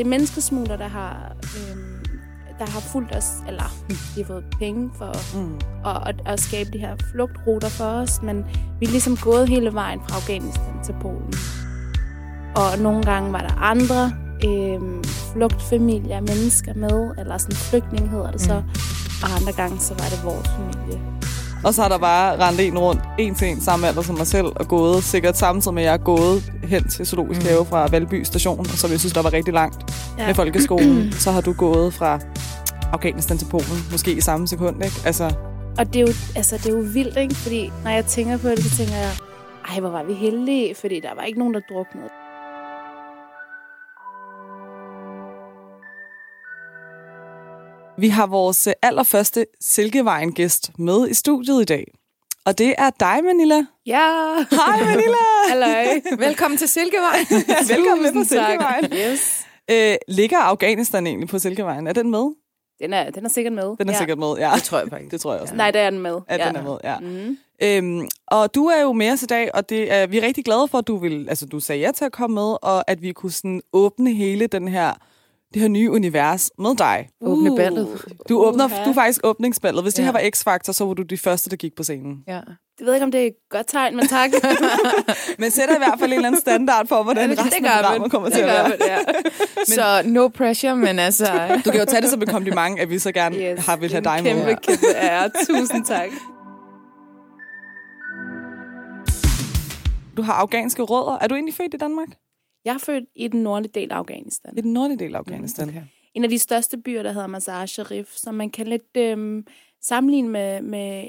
det er menneskesmugler, der har, øhm, der har fulgt os, eller de har fået penge for Mm. at, at, at skabe de her flugtruter for os, men vi er ligesom gået hele vejen fra Afghanistan til Polen. Og nogle gange var der andre øhm, flugtfamilier, mennesker med, eller sådan flygtning hedder det så, og andre gange så var det vores familie. Og så har der bare rendt en rundt, en til en, samme alder som mig selv, og gået sikkert samtidig med, at jeg er gået hen til Zoologisk Have fra Valby station, som jeg synes, der var rigtig langt ja. med folkeskolen. så har du gået fra Afghanistan til Polen, måske i samme sekund, ikke? Altså, Og det er, jo, altså, det er jo vildt, ikke? Fordi når jeg tænker på det, så tænker jeg, ej, hvor var vi heldige, fordi der var ikke nogen, der druknede. Vi har vores øh, allerførste Silkevejen-gæst med i studiet i dag. Og det er dig, Manila. Ja! Hej, Manila! Halløj! Velkommen til Silkevej. Velkommen med på. Silkevejen. Yes. Øh, ligger Afghanistan egentlig på Silkevejen? Er den med? Den er, den er sikkert med. Den er ja. sikkert med, ja. Det tror jeg faktisk. Det tror jeg også. Nej, der er den med. At ja. den er med, ja. Mm. Øhm, og du er jo med os i dag, og det er, vi er rigtig glade for, at du vil, altså du sagde ja til at komme med, og at vi kunne sådan åbne hele den her, det her nye univers med dig. Åbne ballet. Du åbner, Uha. du er faktisk åbningsballet. Hvis det Ja. her var X-Factor, så var du de første, der gik på scenen. Ja. Jeg ved ikke, om det er et godt tegn, men tak. Men sætter i hvert fald en eller anden standard for, hvordan resten af programmet kommer til at være. man, ja. Så no pressure, men altså... Du kan jo tage det som et kompliment, at vi så gerne Yes, har vil have det er dig en med. kæmpe, kæmpe ære. Tusind tak. Du har afghanske rødder. Er du egentlig født i Danmark? Jeg er født i den nordlige del af Afghanistan. I den nordlige del af Afghanistan. Okay. En af de største byer, der hedder Mazar Sharif, som man kan lidt øhm, sammenligne med, med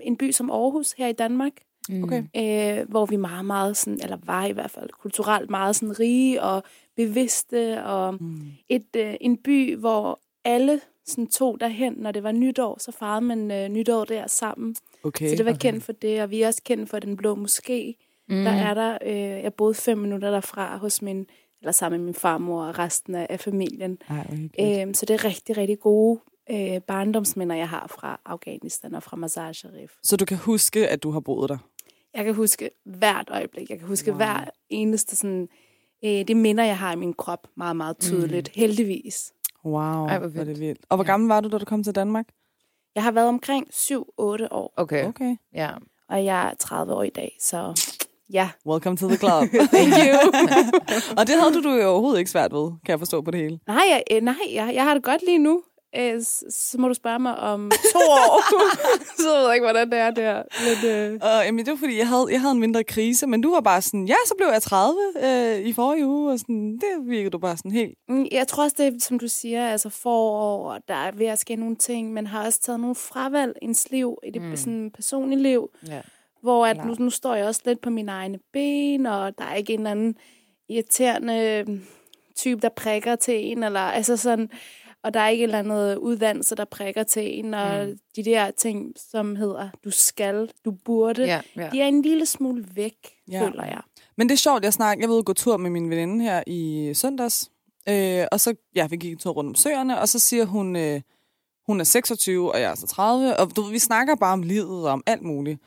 en by som Aarhus her i Danmark. Mm. Okay. øh, hvor vi meget, meget sådan, eller var i hvert fald kulturelt meget sådan rige og bevidste, og Mm. et, øh, en by, hvor alle sådan tog derhen, når det var nytår, så fejrede man øh, nytår der sammen. Okay. så det var okay. kendt for det, og vi er også kendt for den blå moské. Mm. Mm. Der er der, øh, jeg boede fem minutter derfra hos min, eller sammen med min farmor og resten af, af familien. Ej, hvor hyggeligt. Øh, så det er rigtig, rigtig gode øh, barndomsminder, jeg har fra Afghanistan og fra Mazar Sharif. Så du kan huske, at du har boet der? Jeg kan huske hvert øjeblik. Jeg kan huske Wow. hver eneste sådan, øh, det minder, jeg har i min krop meget, meget tydeligt. Mm. Heldigvis. Wow, Ej, hvor hvor er det vildt. vildt. Og hvor gammel var du, da du kom til Danmark? Jeg har været omkring 7-8 år, Okay. Okay. Ja. og jeg er 30 år i dag, så ja. Welcome to the club. Thank you. og det havde du, du jo overhovedet ikke svært ved, kan jeg forstå på det hele. nej, jeg, øh, nej jeg, jeg har det godt lige nu. Øh, så må du spørge mig om to år. så ved jeg ikke, hvordan det er der. Men, øh, Og jamen, det var fordi, jeg havde, jeg havde en mindre krise, men du var bare sådan, ja, så blev jeg 30 øh, i forrige uge, og sådan, det virkede du bare sådan helt. Mm, Jeg tror også, det er, som du siger, altså forår, og der er ved at ske nogle ting, men har også taget nogle fravalg i ens liv, i det mm. sådan personlige liv, ja. Hvor at nu, nu står jeg også lidt på mine egne ben, og der er ikke en eller anden irriterende type, der prikker til en, eller altså sådan, og der er ikke et eller andet uddannelse, der prikker til en, og mm. de der ting, som hedder, du skal, du burde, Ja, ja. de er en lille smule væk, Ja. føler jeg. Men det er sjovt, jeg snakker, jeg ved gå tur med min veninde her i søndags, øh, og så, ja, vi gik en tur rundt om søerne, og så siger hun, øh, hun er 26, og jeg er så 30, og du, vi snakker bare om livet og om alt muligt.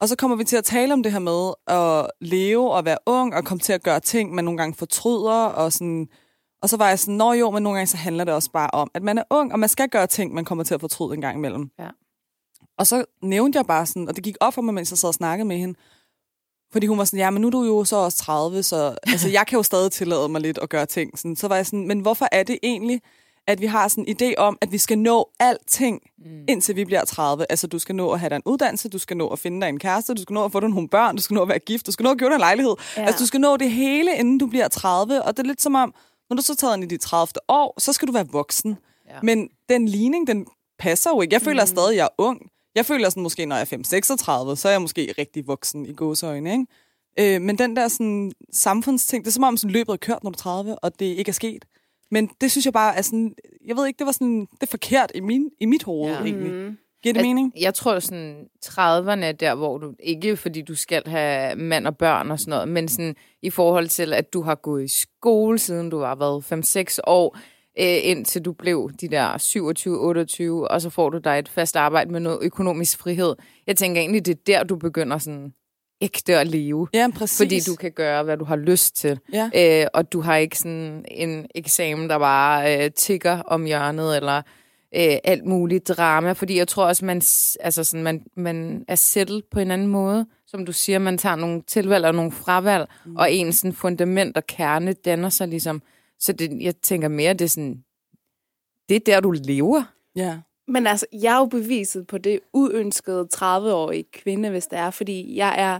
Og så kommer vi til at tale om det her med at leve og være ung, og komme til at gøre ting, man nogle gange fortryder, og sådan... Og så var jeg sådan, nå jo, men nogle gange så handler det også bare om, at man er ung, og man skal gøre ting, man kommer til at fortryde en gang imellem. Ja. Og så nævnte jeg bare sådan, og det gik op for mig, mens jeg sad og snakkede med hende, fordi hun var sådan, ja, men nu er du jo så også 30, så altså, jeg kan jo stadig tillade mig lidt at gøre ting. Sådan, så var jeg sådan, men hvorfor er det egentlig, at vi har sådan en idé om, at vi skal nå alting, mm. indtil vi bliver 30? Altså, du skal nå at have dig en uddannelse, du skal nå at finde dig en kæreste, du skal nå at få dig nogle børn, du skal nå at være gift, du skal nå at købe dig en lejlighed. Ja. Altså, du skal nå det hele, inden du bliver 30, og det er lidt som om, når du så tager ind i dit 30. år, så skal du være voksen. Ja. Men den ligning, den passer jo ikke. Jeg føler mm. stadig, at jeg er ung. Jeg føler sådan, måske, når jeg er 5-36, så er jeg måske rigtig voksen i gåseøjne, ikke? Øh, men den der sådan, samfundsting, det er som om sådan, løbet er kørt, når du er 30, og det ikke er sket. Men det synes jeg bare er sådan, jeg ved ikke, det var sådan, det er forkert i, min, i mit hoved Ja. egentlig. Mm. Giver det mening? Jeg tror sådan 30'erne er der, hvor du ikke fordi du skal have mand og børn og sådan noget, men sådan i forhold til, at du har gået i skole, siden du har været 5-6 år, øh, indtil du blev de der 27-28, og så får du dig et fast arbejde med noget økonomisk frihed. Jeg tænker egentlig, det er der, du begynder sådan ægte at leve. Ja, præcis. Fordi du kan gøre, hvad du har lyst til. Ja. Øh, og du har ikke sådan en eksamen, der bare øh, tigger om hjørnet, eller øh, alt muligt drama. Fordi jeg tror også, man, altså sådan, man, man er settled på en anden måde. Som du siger, man tager nogle tilvalg og nogle fravalg, mm. og ens sådan, fundament og kerne danner sig ligesom. Så det, jeg tænker mere, det er sådan, det er der, du lever. Ja. Men altså, jeg er jo beviset på det uønskede 30-årige kvinde, hvis det er, fordi jeg er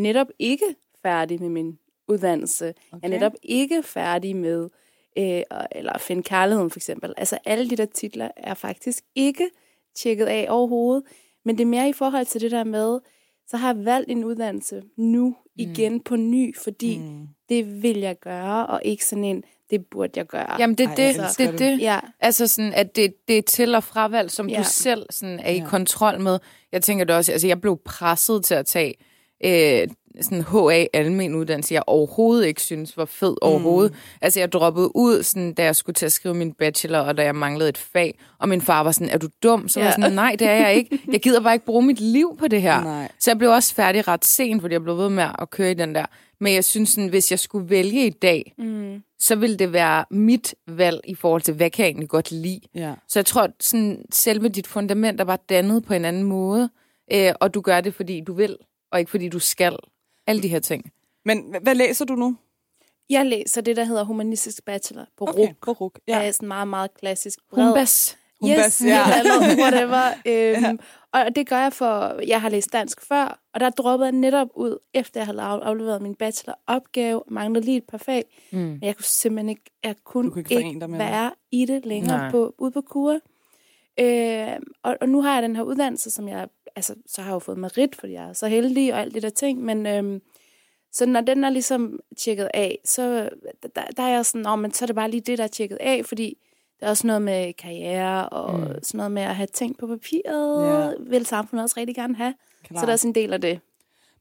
netop ikke færdig med min uddannelse. Okay. Jeg er netop ikke færdig med øh, eller at finde kærligheden, for eksempel. Altså, alle de der titler er faktisk ikke tjekket af overhovedet. Men det er mere i forhold til det der med, så har jeg valgt en uddannelse nu igen på ny, fordi mm. det vil jeg gøre, og ikke sådan en, det burde jeg gøre. Jamen, det er det, jeg det, det. Ja, Altså sådan, at det, det er til- og fravalg, som ja. Ja. du selv sådan er i Ja. kontrol med. Jeg tænker det også, altså jeg blev presset til at tage øh, sådan HA almen uddannelse, jeg overhovedet ikke synes var fed overhovedet. Altså jeg droppede ud, sådan, da jeg skulle til at skrive min bachelor, og da jeg manglede et fag, og min far var sådan, er du dum? Så var jeg Ja. sådan, nej, det er jeg ikke. Jeg gider bare ikke bruge mit liv på det her. Nej. Så jeg blev også færdig ret sent, fordi jeg blev ved med at køre i den der. Men jeg synes, sådan, hvis jeg skulle vælge i dag, mm. Så ville det være mit valg i forhold til, hvad kan jeg egentlig godt lide. Ja. Så jeg tror, sådan, selve dit fundament er bare dannet på en anden måde, øh, og du gør det, fordi du vil, og ikke fordi du skal. Alle de her ting. Men hvad læser du nu? Jeg læser det, der hedder humanistisk bachelor på okay. RUK. på RUK. Ja. Ja. er sådan meget, meget klassisk bred. Humbas. Humbas, yes, ja. ja. eller whatever. øhm, Og det gør jeg for, jeg har læst dansk før, og der droppede jeg netop ud, efter jeg havde af- afleveret min bacheloropgave, manglede lige et par fag, Mm. men jeg kunne simpelthen ikke, jeg kunne, kunne ikke ikke, være i det længere Nej. på, ude på kur. Øh, og, og nu har jeg den her uddannelse, som jeg, altså, så har jeg jo fået merit, fordi jeg er så heldig og alt det der ting, men øhm, så når den er ligesom tjekket af, så der, der er jeg sådan, men så er det bare lige det, der er tjekket af, fordi der er også noget med karriere og Mm. mm. sådan noget med at have ting på papiret, ja. vil samfundet også rigtig gerne have. Klar. Så der er også en del af det.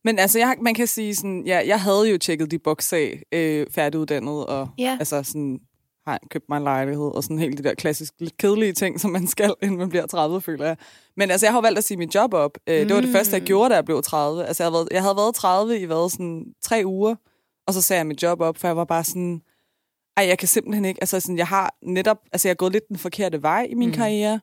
Men altså, jeg, man kan sige sådan, ja, jeg havde jo tjekket de boks af, øh, færdiguddannet, og Ja. altså sådan, har købt mig en lejlighed, og sådan helt de der klassisk lidt kedelige ting, som man skal, inden man bliver 30, føler jeg. Men altså, jeg har valgt at sige mit job op. Øh, Det var det Mm. første, jeg gjorde, da jeg blev 30. Altså, jeg havde været, jeg havde været 30 i hvad, sådan tre uger, og så sagde jeg mit job op, for jeg var bare sådan, ej, jeg kan simpelthen ikke, altså sådan, jeg har netop, altså jeg har gået lidt den forkerte vej i min Mhm. mm. karriere,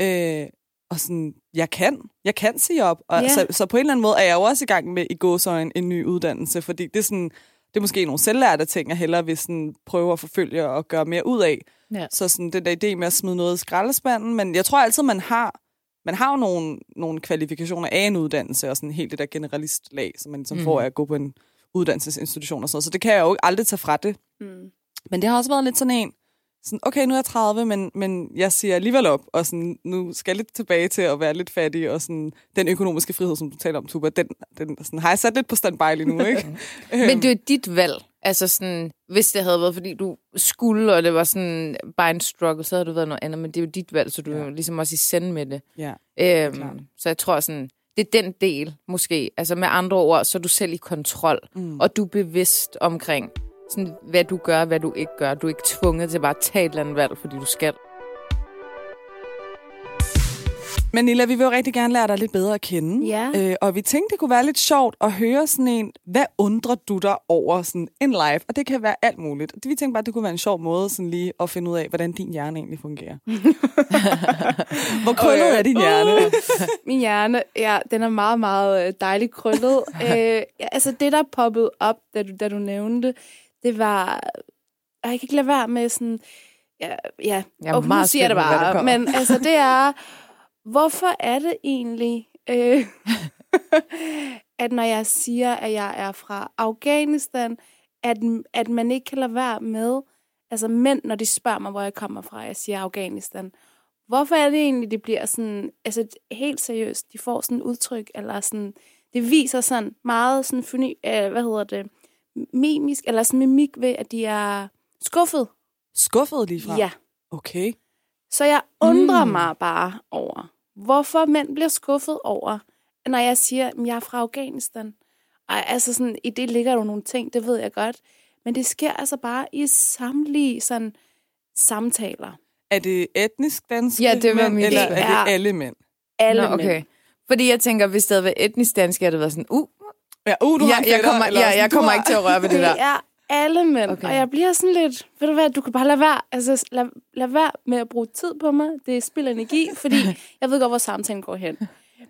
øh, og sådan, jeg kan, jeg kan sige op. Og Ja. så, så på en eller anden måde er jeg jo også i gang med i gåsøjne en ny uddannelse, fordi det er sådan, det er måske nogle selvlærte ting, jeg hellere vil sådan prøve at forfølge og gøre mere ud af. Ja. Så sådan den der idé med at smide noget i skraldespanden, men jeg tror altid, man har, man har jo nogle, nogle kvalifikationer af en uddannelse, og sådan helt det der generalistlag, som man ligesom Mhm. mm. får af at gå på en uddannelsesinstitution og sådan noget. Så det kan jeg jo aldrig tage fra det. Mm. Men det har også været lidt sådan en, sådan, okay, nu er jeg 30, men, men jeg siger alligevel op, og sådan, nu skal jeg lidt tilbage til at være lidt fattig, og sådan, den økonomiske frihed, som du taler om, Tuba, den, den sådan, har jeg sat lidt på standby lige nu, ikke? Men det er jo dit valg. Altså sådan, hvis det havde været, fordi du skulle, og det var sådan bare en struggle, så havde du været noget andet. Men det er jo dit valg, så du er Ja. jo ligesom også i send med det. ja. Øhm, klart. så jeg tror sådan, det er den del måske. Altså med andre ord, så er du selv i kontrol, Mm. og du er bevidst omkring, sådan, hvad du gør, hvad du ikke gør. Du er ikke tvunget til bare at tage et eller andet valg, fordi du skal. Men Nilla, vi vil jo rigtig gerne lære dig lidt bedre at kende. Ja. Øh, og vi tænkte, det kunne være lidt sjovt at høre sådan en, hvad undrer du dig over sådan en live? Og det kan være alt muligt. Og det- Vi tænkte bare, det kunne være en sjov måde sådan lige at finde ud af, hvordan din hjerne egentlig fungerer. Hvor krøllet Okay. er din hjerne? Min hjerne, ja, den er meget, meget øh, dejligt krøllet. øh, ja, altså det, der poppede op, da du, da du nævnte det, det var... Og jeg kan ikke lade være med sådan... Ja, ja. Jeg og meget siger det bare. kommer. Men altså, det er... Hvorfor er det egentlig, øh, at når jeg siger, at jeg er fra Afghanistan, at, at man ikke kan lade være med... Altså mænd, når de spørger mig, hvor jeg kommer fra, jeg siger Afghanistan. Hvorfor er det egentlig, det bliver sådan, altså helt seriøst, de får sådan et udtryk, eller sådan, det viser sådan meget sådan, øh, hvad hedder det, mimisk, eller sådan mimik ved, at de er skuffet. Skuffet lige fra? Ja. Okay. Så jeg undrer Mm. mig bare over, hvorfor mænd bliver skuffet over, når jeg siger, at jeg er fra Afghanistan. Ej, altså sådan, i det ligger der nogle ting, det ved jeg godt. Men det sker altså bare i samtlige sådan, samtaler. Er det etnisk danske Ja, det var mænd, mit- eller Det er er- det alle mænd? Alle Nå, mænd. okay. Fordi jeg tænker, hvis det havde været etnisk dansk, havde det været sådan, uh, Ja, uh, du har Ja, en jeg fætter, kommer, ja, sådan, jeg kommer har- ikke til at røre ved det Det der. er alle mænd, okay. og jeg bliver sådan lidt, ved du hvad, du kan bare lade være, altså lad, lad være med at bruge tid på mig, det spilder energi, fordi jeg ved godt, hvor samtalen går hen.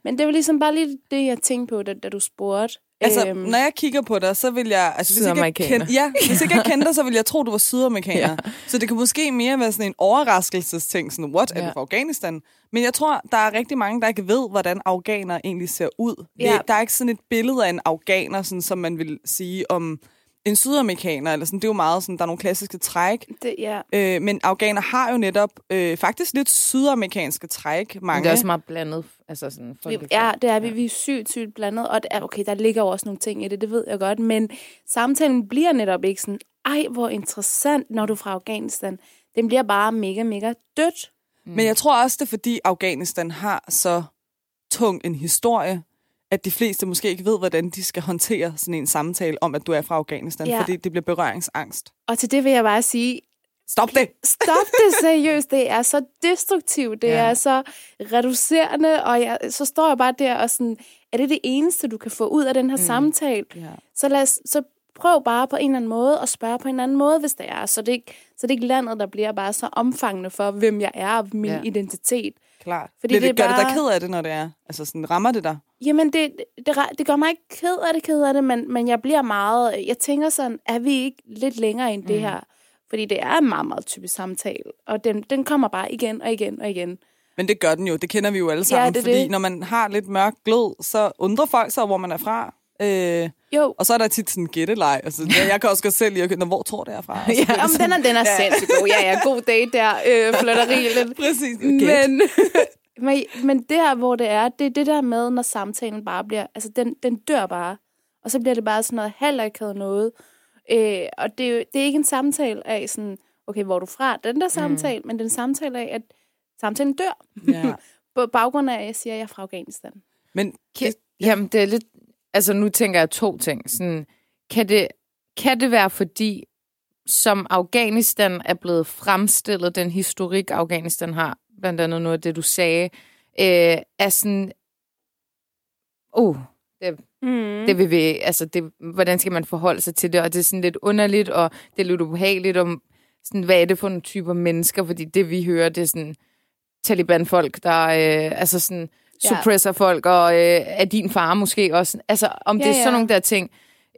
Men det var ligesom bare lige det, jeg tænkte på, da, da du spurgte. Altså, Øhm, når jeg kigger på dig, så vil jeg... Altså, hvis ikke jeg kendte, ja, hvis ikke jeg kendte dig, så ville jeg tro, du var sydamerikaner. ja. Så det kan måske mere være sådan en overraskelsesting, sådan, what, er Ja. du fra Afghanistan? Men jeg tror, der er rigtig mange, der ikke ved, hvordan afghanere egentlig ser ud. Ja. Det, der er ikke sådan et billede af en afghaner, sådan, som man vil sige om en sydamerikaner. Eller sådan. Det er jo meget sådan, der er nogle klassiske træk. det, ja. Øh, men afghaner har jo netop øh, faktisk lidt sydamerikanske træk, Men mange. det er også meget blandet. Altså sådan, Vi, folk, ja, det er vi. Vi er sygt, sygt blandet, og det er, okay, der ligger jo også nogle ting i det, det ved jeg godt, men samtalen bliver netop ikke sådan, ej, hvor interessant, når du er fra Afghanistan. Den bliver bare mega, mega dødt. Men jeg tror også, det er fordi Afghanistan har så tung en historie, at de fleste måske ikke ved, hvordan de skal håndtere sådan en samtale om, at du er fra Afghanistan, Ja. fordi det bliver berøringsangst. Og til det vil jeg bare sige, Stop det! stop det seriøst, det er så destruktivt, det Ja. er så reducerende, og jeg, så står jeg bare der og sådan, er det det eneste, du kan få ud af den her mm. samtale? Ja. Så, lad os, så prøv bare på en eller anden måde at spørge på en anden måde, hvis det er. Så det, ikke, så det er ikke landet, der bliver bare så omfangende for, hvem jeg er og min ja. identitet. Klart. Fordi det, det det gør det bare- dig ked af det, når det er? Altså sådan, rammer det dig? Jamen, det, det, det gør mig ikke ked af det, ked af det, men, men jeg bliver meget... Jeg tænker sådan, er vi ikke lidt længere end det her? Fordi det er en meget, meget typisk samtale, og den, den kommer bare igen og igen og igen. Men det gør den jo. Det kender vi jo alle sammen. det er fordi det. når man har lidt mørk glød, så undrer folk sig, hvor man er fra. Øh, Jo, og så er der tit sådan en gætteleg. Altså, jeg, jeg kan også godt selv lide, at- "Nå, hvor tror det er fra? Det Jamen, sådan- den er, den er Ja. sindssygt god. Ja, ja, god date der. Øh, flytteri lidt. Præcis. Men, men, men der, hvor det er, det er det der med, når samtalen bare bliver... Altså, den, den dør bare. Og så bliver det bare sådan noget halvakavet noget. Øh, og det er, jo, det er ikke en samtale af sådan, okay, hvor er du fra? Den der samtale, mm. men den samtale af, at samtalen dør. Ja. På baggrund af, at jeg siger, at jeg er fra Afghanistan. Men Kan, jamen, det er lidt... Altså, nu tænker jeg to ting. Sådan, kan, det, kan det være, fordi som Afghanistan er blevet fremstillet, den historik, Afghanistan har, blandt andet noget af det, du sagde, øh, er sådan... Uh, det, Mm. det vil vi, altså det, hvordan skal man forholde sig til det, og det er sådan lidt underligt, og det er lidt ubehageligt, om sådan, hvad er det for nogle typer mennesker, fordi det vi hører, det er sådan Taliban-folk, der øh, altså sådan. Suppresser folk, og øh, er din far måske også, altså om Ja, det er sådan nogle der ting.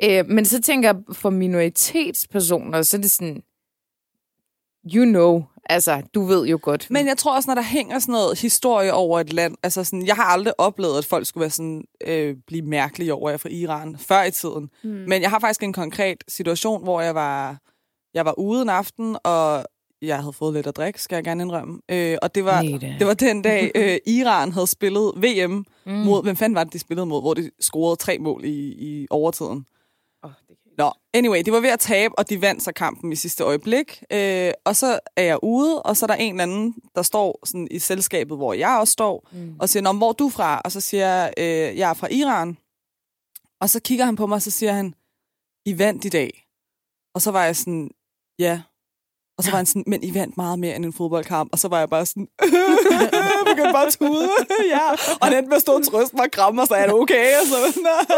Øh, men så tænker jeg, for minoritetspersoner, så er det sådan, you know, altså du ved jo godt. Men jeg tror også, når der hænger sådan noget historie over et land, altså sådan, jeg har aldrig oplevet, at folk skulle være sådan, øh, blive mærkelige over, at jeg er fra Iran før i tiden. Mm. Men jeg har faktisk en konkret situation, hvor jeg var, jeg var ude en aften, og jeg havde fået lidt at drikke, skal jeg gerne indrømme. Øh, og det var, det var den dag, øh, Iran havde spillet VM mm. mod, hvem fanden var det, de spillede mod, hvor de scorede tre mål i, i overtiden. oh, det kan... Nå, anyway, de var ved at tabe, og de vandt så kampen i sidste øjeblik. Øh, og så er jeg ude, og så er der en eller anden, der står sådan i selskabet, hvor jeg også står, mm. og siger, Nå, hvor er du fra? Og så siger jeg, øh, jeg er fra Iran. Og så kigger han på mig, og så siger han, I vandt i dag. Og så var jeg sådan, ja. Og så var han sådan, men I vandt meget mere end en fodboldkamp. Og så var jeg bare sådan, begyndte bare at tude. ja. Og den med at stå og trøste mig og kramme mig, så er det okay? Og så, nej.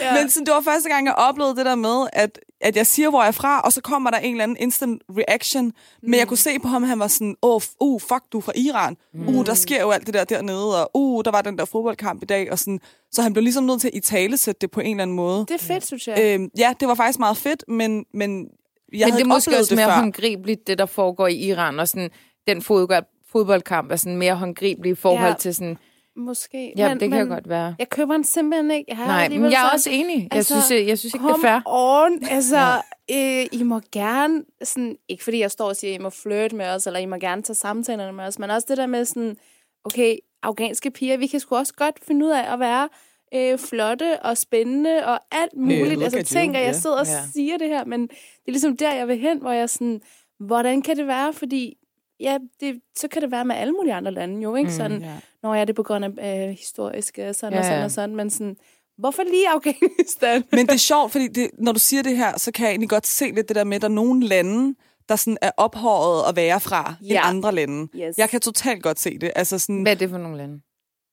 Ja. Men sådan, det var første gang, jeg oplevede det der med, at, at jeg siger, hvor jeg er fra, og så kommer der en eller anden instant reaction. Mm. Men jeg kunne se på ham, han var sådan, åh, oh, uh, fuck, du er fra Iran. Mm. Uh, der sker jo alt det der dernede, og uh, der var den der fodboldkamp i dag. Og sådan, så han blev ligesom nødt til at italesætte det på en eller anden måde. Det er fedt, synes jeg. Øhm, ja, det var faktisk meget fedt, men, men jeg Men det er måske også mere før. håndgribeligt, det der foregår i Iran, og sådan, den fodbold, fodboldkamp er sådan mere håndgribelig i forhold Ja. til sådan, Måske. ja, det kan jo godt være. Jeg køber den simpelthen ikke. Jeg Nej, men jeg er sådan- også enig. Jeg, altså, synes, jeg, jeg synes ikke, det er fair. on. Altså, øh, I må gerne, sådan, ikke fordi jeg står og siger, I må flirte med os, eller I må gerne tage samtalerne med os, men også det der med sådan, okay, afghanske piger, vi kan sgu også godt finde ud af at være øh, flotte og spændende og alt muligt. look altså, at tænker, jeg sidder og Ja. siger det her, men det er ligesom der, jeg vil hen, hvor jeg sådan, hvordan kan det være? Fordi ja, det, så kan det være med alle mulige andre lande jo, ikke? Mm, sådan, ja. når jeg er det på grund af øh, historiske, sådan Ja, og sådan ja. og sådan, men sådan, hvorfor lige Afghanistan? Men det er sjovt, fordi det, når du siger det her, så kan jeg egentlig godt se lidt det der med, at der er nogle lande, der sådan er ophøjet at være fra ja. Ja. end andre lande. Yes. Jeg kan totalt godt se det. Altså sådan, Hvad er det for nogle lande?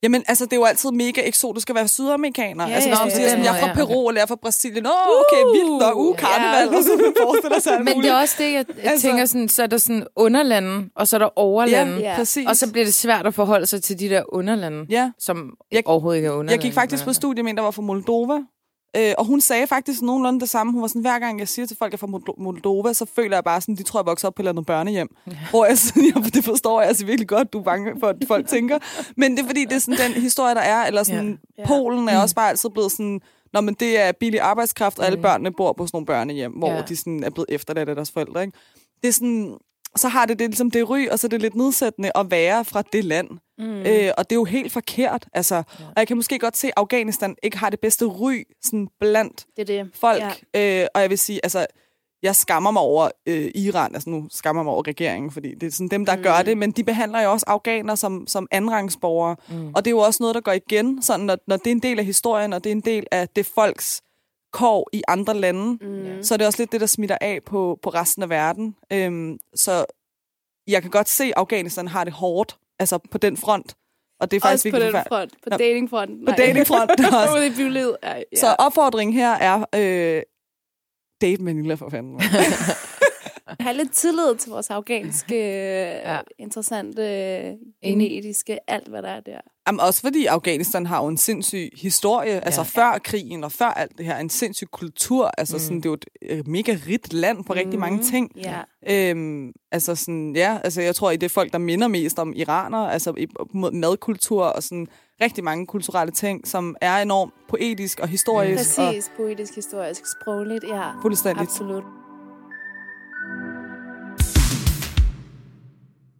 Jamen, altså, det er jo altid mega eksotisk at være sydamerikaner. Ja, altså, hvis ja, du siger sådan, jeg er fra Peru, eller jeg er fra Brasilien. Åh, okay, vildt nok. Uh, karneval. Ja. Og så man forestiller sig Men det er også det, jeg, Altså- tænker sådan, så er der sådan underlande, og så er der overlande. Ja, Ja. præcis. Og så bliver det svært at forholde sig til de der underlande, Ja, som jeg, overhovedet ikke er underlande. jeg gik faktisk på studie med en, der var fra Moldova. Øh, og hun sagde faktisk nogenlunde det samme. Hun var sådan, hver gang jeg siger til folk, at jeg er fra Moldo- Moldova, så føler jeg bare sådan, de tror, jeg vokser op på et eller andet børnehjem. Ja. Hvor jeg sådan, ja, det forstår jeg altså virkelig godt, du er bange for, at folk tænker. Men det er fordi, det er sådan den historie, der er. Eller sådan, ja. Ja. Polen er også bare altid blevet sådan, Nå, men det er billig arbejdskraft, og alle børnene bor på sådan nogle børnehjem, hvor Ja. de sådan er blevet efterladt af deres forældre. Ikke? Det er sådan, så har det, det ligesom det ry, og så er det lidt nedsættende at være fra det land. Mm. Øh, og det er jo helt forkert. Altså, ja. Og jeg kan måske godt se, at Afghanistan ikke har det bedste ry sådan blandt Det det. folk. Ja. Øh, og jeg vil sige, altså, jeg skammer mig over øh, Iran, altså nu skammer mig over regeringen, fordi det er sådan dem, der mm. gør det, men de behandler jo også afghanere som, som andenrangsborgere, mm. og det er jo også noget, der går igen, sådan når, når det er en del af historien, og det er en del af det folks kår i andre lande, mm. så er det også lidt det, der smitter af på, på resten af verden. Øhm, så jeg kan godt se, at Afghanistan har det hårdt, altså på den front, og det er faktisk Også på den forfærdeligt. front. På Nå. datingfronten. På datingfronten også. Ude i bylivet. Ja, ja. Så opfordringen her er, øh, date Manila for fanden. have lidt tillid til vores afghanske, Ja. ja. interessante, genetiske, alt hvad der er der. Jamen, også fordi Afghanistan har jo en sindssyg historie, ja. altså før krigen og før alt det her, en sindssyg kultur. Altså mm. sådan, det er jo et øh, mega rigt land på rigtig mange ting. Ja. Øhm, altså sådan, ja, altså jeg tror, det er folk, der minder mest om iraner, altså i, mod madkultur og sådan rigtig mange kulturelle ting, som er enormt poetisk og historisk. Og Præcis, poetisk, historisk, sprogligt, ja. Fuldstændigt. Absolut.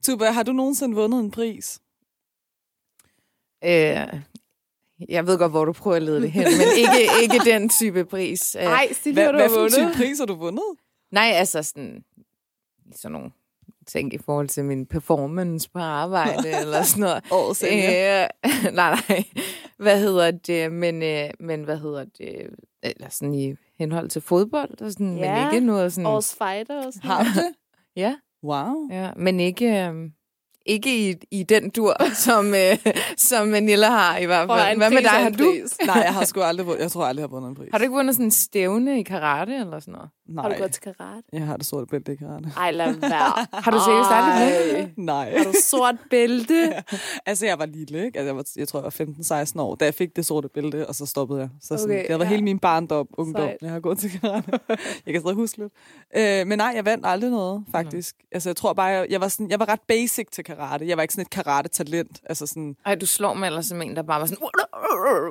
Tuba, har du nogensinde vundet en pris? Øh, jeg ved godt, hvor du prøver at lede det hen, men ikke, ikke den type pris. Øh, Nej, Silje, Hvad, har du hvad har for en type vundet? pris har du vundet? Nej, altså sådan, sådan nogle ting i forhold til min performance på arbejde eller sådan noget. Årets sælger. Øh, nej, nej. Hvad hedder det? Men, øh, men hvad hedder det? Eller sådan i henhold til fodbold, og sådan, Ja. men ikke noget sådan... Årets fighter og sådan Har du det? Ja, Wow. ja, men ikke... Øh, ikke i, i den dur, som, øh, som Manila har i hvert Prøv fald. en Hvad med dig? Har du. Nej, jeg har sgu aldrig, vundet- jeg tror aldrig, jeg har vundet en pris. har du ikke vundet sådan en stævne i karate eller sådan noget? Nej, Har du gået til karate? jeg har det sorte bælte i karate. Ej, lad være. Har du seriøst aldrig vundet? Nej. Har du sort bælte? Altså, jeg var lille, ikke? Altså, jeg, var, jeg tror, jeg var 15-16 år, da jeg fik det sorte bælte, og så stoppede jeg. Så sådan, Okay, det var ja. hele min barndom, ungdom, Sejt. jeg har gået til karate. jeg kan stadig huske lidt. Øh, men nej, jeg vandt aldrig noget, faktisk. Altså, jeg tror bare, jeg, jeg, var sådan, jeg var ret basic til karate. Jeg var ikke sådan et karate-talent. Altså sådan, Ej, du slår mig ellers som en, der bare var sådan...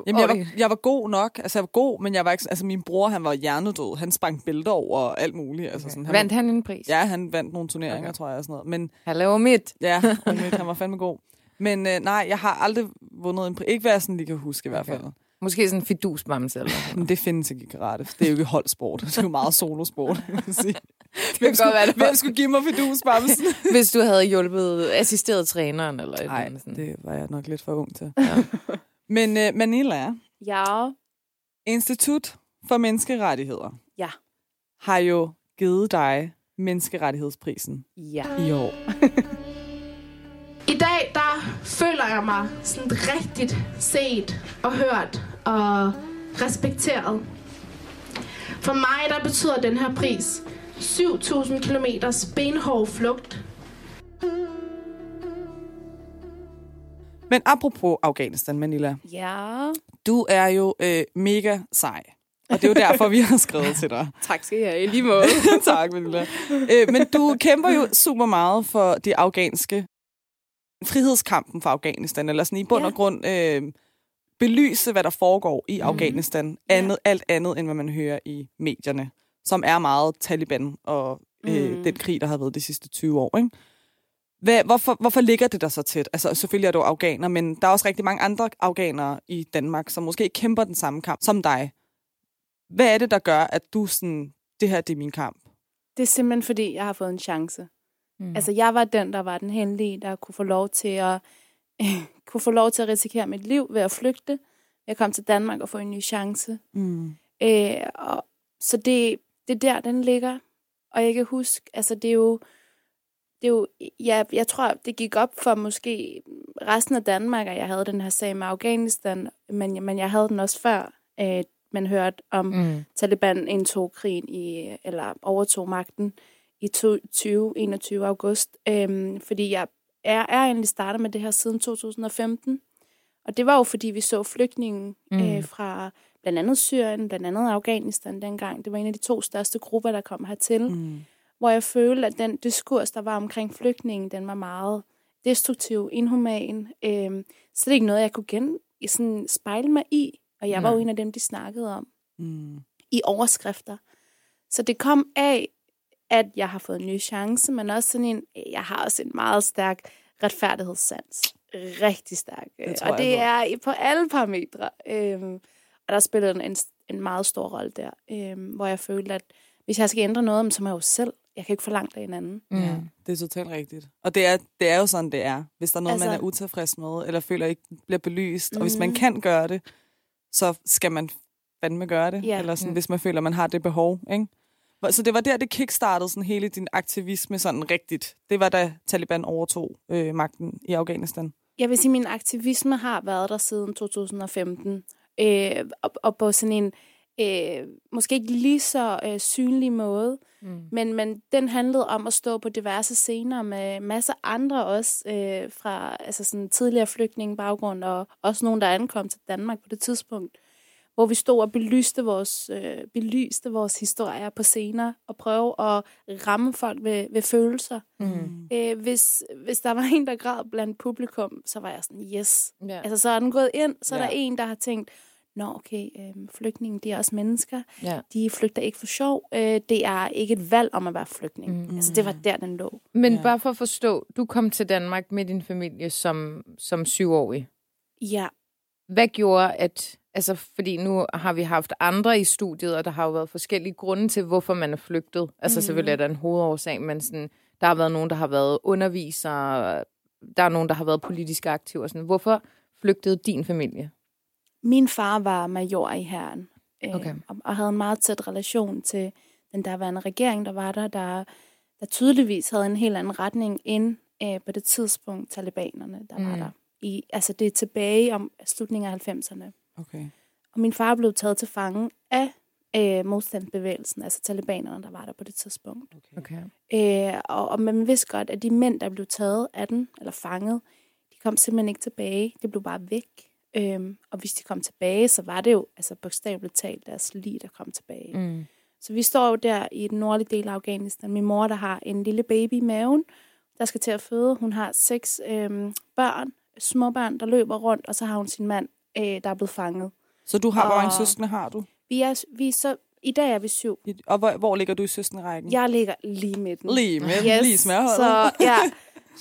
Jamen, jeg var, jeg var god nok. Altså, jeg var god, men jeg var ikke... sådan- Altså, min bror, han var hjernedød. Han sprang bælter over og alt muligt. Altså, sådan, han Vandt var, han en pris? Ja, han vandt nogle turneringer, Okay. tror jeg, og sådan noget. Men Han laver mit. ja, han var fandme god. Men øh, nej, jeg har aldrig vundet en pris. Ikke hvad jeg sådan lige kan huske i hvert Okay. fald. Måske sådan en fidusbamse eller sådan Men det findes ikke i karate. Det er jo ikke holdsport. Det er jo meget solosport, kan man sige. Det Hvem skulle, godt være, det hvem skulle give mig fidusbamsen? Hvis du havde hjulpet assisteret træneren eller et eller Nej, andet det var jeg nok lidt for ung til. Ja. Men øh, Manila, Ja. Institut for Menneskerettigheder. Har jo givet dig menneskerettighedsprisen Ja. i år. I dag, der føler jeg mig sådan rigtigt set og hørt og respekteret. For mig, der betyder den her pris 7.000 km benhård flugt. Men apropos Afghanistan, Manila, Ja. du er jo øh, mega sej. Og det er jo derfor, vi har skrevet til dig. Tak skal I have. I lige måde. tak, Manila. Øh, men du kæmper jo super meget for det afghanske frihedskampen for Afghanistan, eller sådan i bund og Ja. grund øh, belyse, hvad der foregår i Mhm. Afghanistan, andet, alt andet, end hvad man hører i medierne, som er meget Taliban og øh, Mm. den krig, der har været de sidste 20 år. Ikke? Hvad, hvorfor, hvorfor ligger det der så tæt? Altså, selvfølgelig er du afghaner, men der er også rigtig mange andre afghanere i Danmark, som måske kæmper den samme kamp som dig. Hvad er det, der gør, at du sådan, det her det er min kamp? Det er simpelthen, fordi jeg har fået en chance. Mm. Altså, jeg var den, der var den heldige, der kunne få lov til at, kunne få lov til at risikere mit liv ved at flygte. Jeg kom til Danmark og få en ny chance. Mm. Øh, og, så det, det er der, den ligger. Og jeg kan huske, altså det er jo, det er jo, ja, jeg tror, det gik op for måske resten af Danmark, at jeg havde den her sag med Afghanistan, men, men jeg havde den også før, at man hørte om mm. Taliban indtog krigen i, eller overtog magten i 2021 august, øhm, fordi jeg er, er egentlig startet med det her siden 2015, og det var jo, fordi vi så flygtninge mm. øh, fra blandt andet Syrien, blandt andet Afghanistan dengang. Det var en af de to største grupper, der kom hertil. Mm. Hvor jeg følte, at den diskurs, der var omkring flygtningen, den var meget destruktiv, inhuman. Øh, så det er ikke noget, jeg kunne gen, sådan spejle mig i. Og jeg var jo en af dem, de snakkede om mm. i overskrifter. Så det kom af, at jeg har fået en ny chance, men også sådan en, jeg har også en meget stærk retfærdighedssans. Rigtig stærk. Det og det er på alle parametre. Øhm, og der spillede en, en meget stor rolle der, øhm, hvor jeg følte, at hvis jeg skal ændre noget, så må jeg jo selv. Jeg kan ikke forlange det af en anden. Mm. Ja, det er totalt rigtigt. Og det er, det er jo sådan, det er. Hvis der er noget, altså, man er utilfreds med, eller føler ikke bliver belyst, mm. og hvis man mhm. kan gøre det, så skal man fandme gøre det. Ja. Eller sådan, mm. hvis man føler, man har det behov. Ikke? Så det var der, det kickstartede sådan hele din aktivisme sådan rigtigt. Det var da Taliban overtog øh, magten i Afghanistan. Jeg vil sige, at min aktivisme har været der siden 2015. Øh, og, og på sådan en øh, måske ikke lige så øh, synlig måde, mm. men, men den handlede om at stå på diverse scener med masser andre også øh, fra altså sådan tidligere flygtningebaggrund og også nogen, der ankom til Danmark på det tidspunkt hvor vi stod og belyste vores, øh, belyste vores historier på scener og prøve at ramme folk ved, ved følelser. Mm. Øh, hvis, hvis der var en, der græd blandt publikum, så var jeg sådan, yes. Yeah. Altså, så er den gået ind, så yeah. er der en, der har tænkt, nå okay, øh, flygtninge, de er også mennesker. Yeah. De flygter ikke for sjov. Øh, det er ikke et valg om at være flygtning. Mm. Altså, det var der, den lå. Men yeah. bare for at forstå, du kom til Danmark med din familie som, som syvårig. Ja. Hvad gjorde, at Altså, fordi nu har vi haft andre i studiet, og der har jo været forskellige grunde til, hvorfor man er flygtet. Altså, mm. selvfølgelig er der en hovedårsag, men sådan, der har været nogen, der har været undervisere, der er nogen, der har været politisk aktive og sådan. Hvorfor flygtede din familie? Min far var major i herren, øh, okay. og, og havde en meget tæt relation til den derværende regering, der var der, der, der tydeligvis havde en helt anden retning end øh, på det tidspunkt talibanerne, der mm. var der. I, altså, det er tilbage om slutningen af 90'erne. Okay. Og min far blev taget til fange af øh, modstandsbevægelsen, altså talibanerne, der var der på det tidspunkt. Okay. Øh, og, og man vidste godt, at de mænd, der blev taget af den, eller fanget, de kom simpelthen ikke tilbage. De blev bare væk. Øh, og hvis de kom tilbage, så var det jo altså bogstaveligt talt deres liv, der kom tilbage. Mm. Så vi står jo der i den nordlige del af Afghanistan. Min mor, der har en lille baby i maven, der skal til at føde. Hun har seks øh, børn, små børn, der løber rundt, og så har hun sin mand øh, der er blevet fanget. Så du har, og hvor mange søskende har du? Vi er, vi er så, I dag er vi syv. Og hvor, hvor ligger du i søskenderækken? Jeg ligger lige midten. Lige midten, yes. lige smørholdet. Så ja,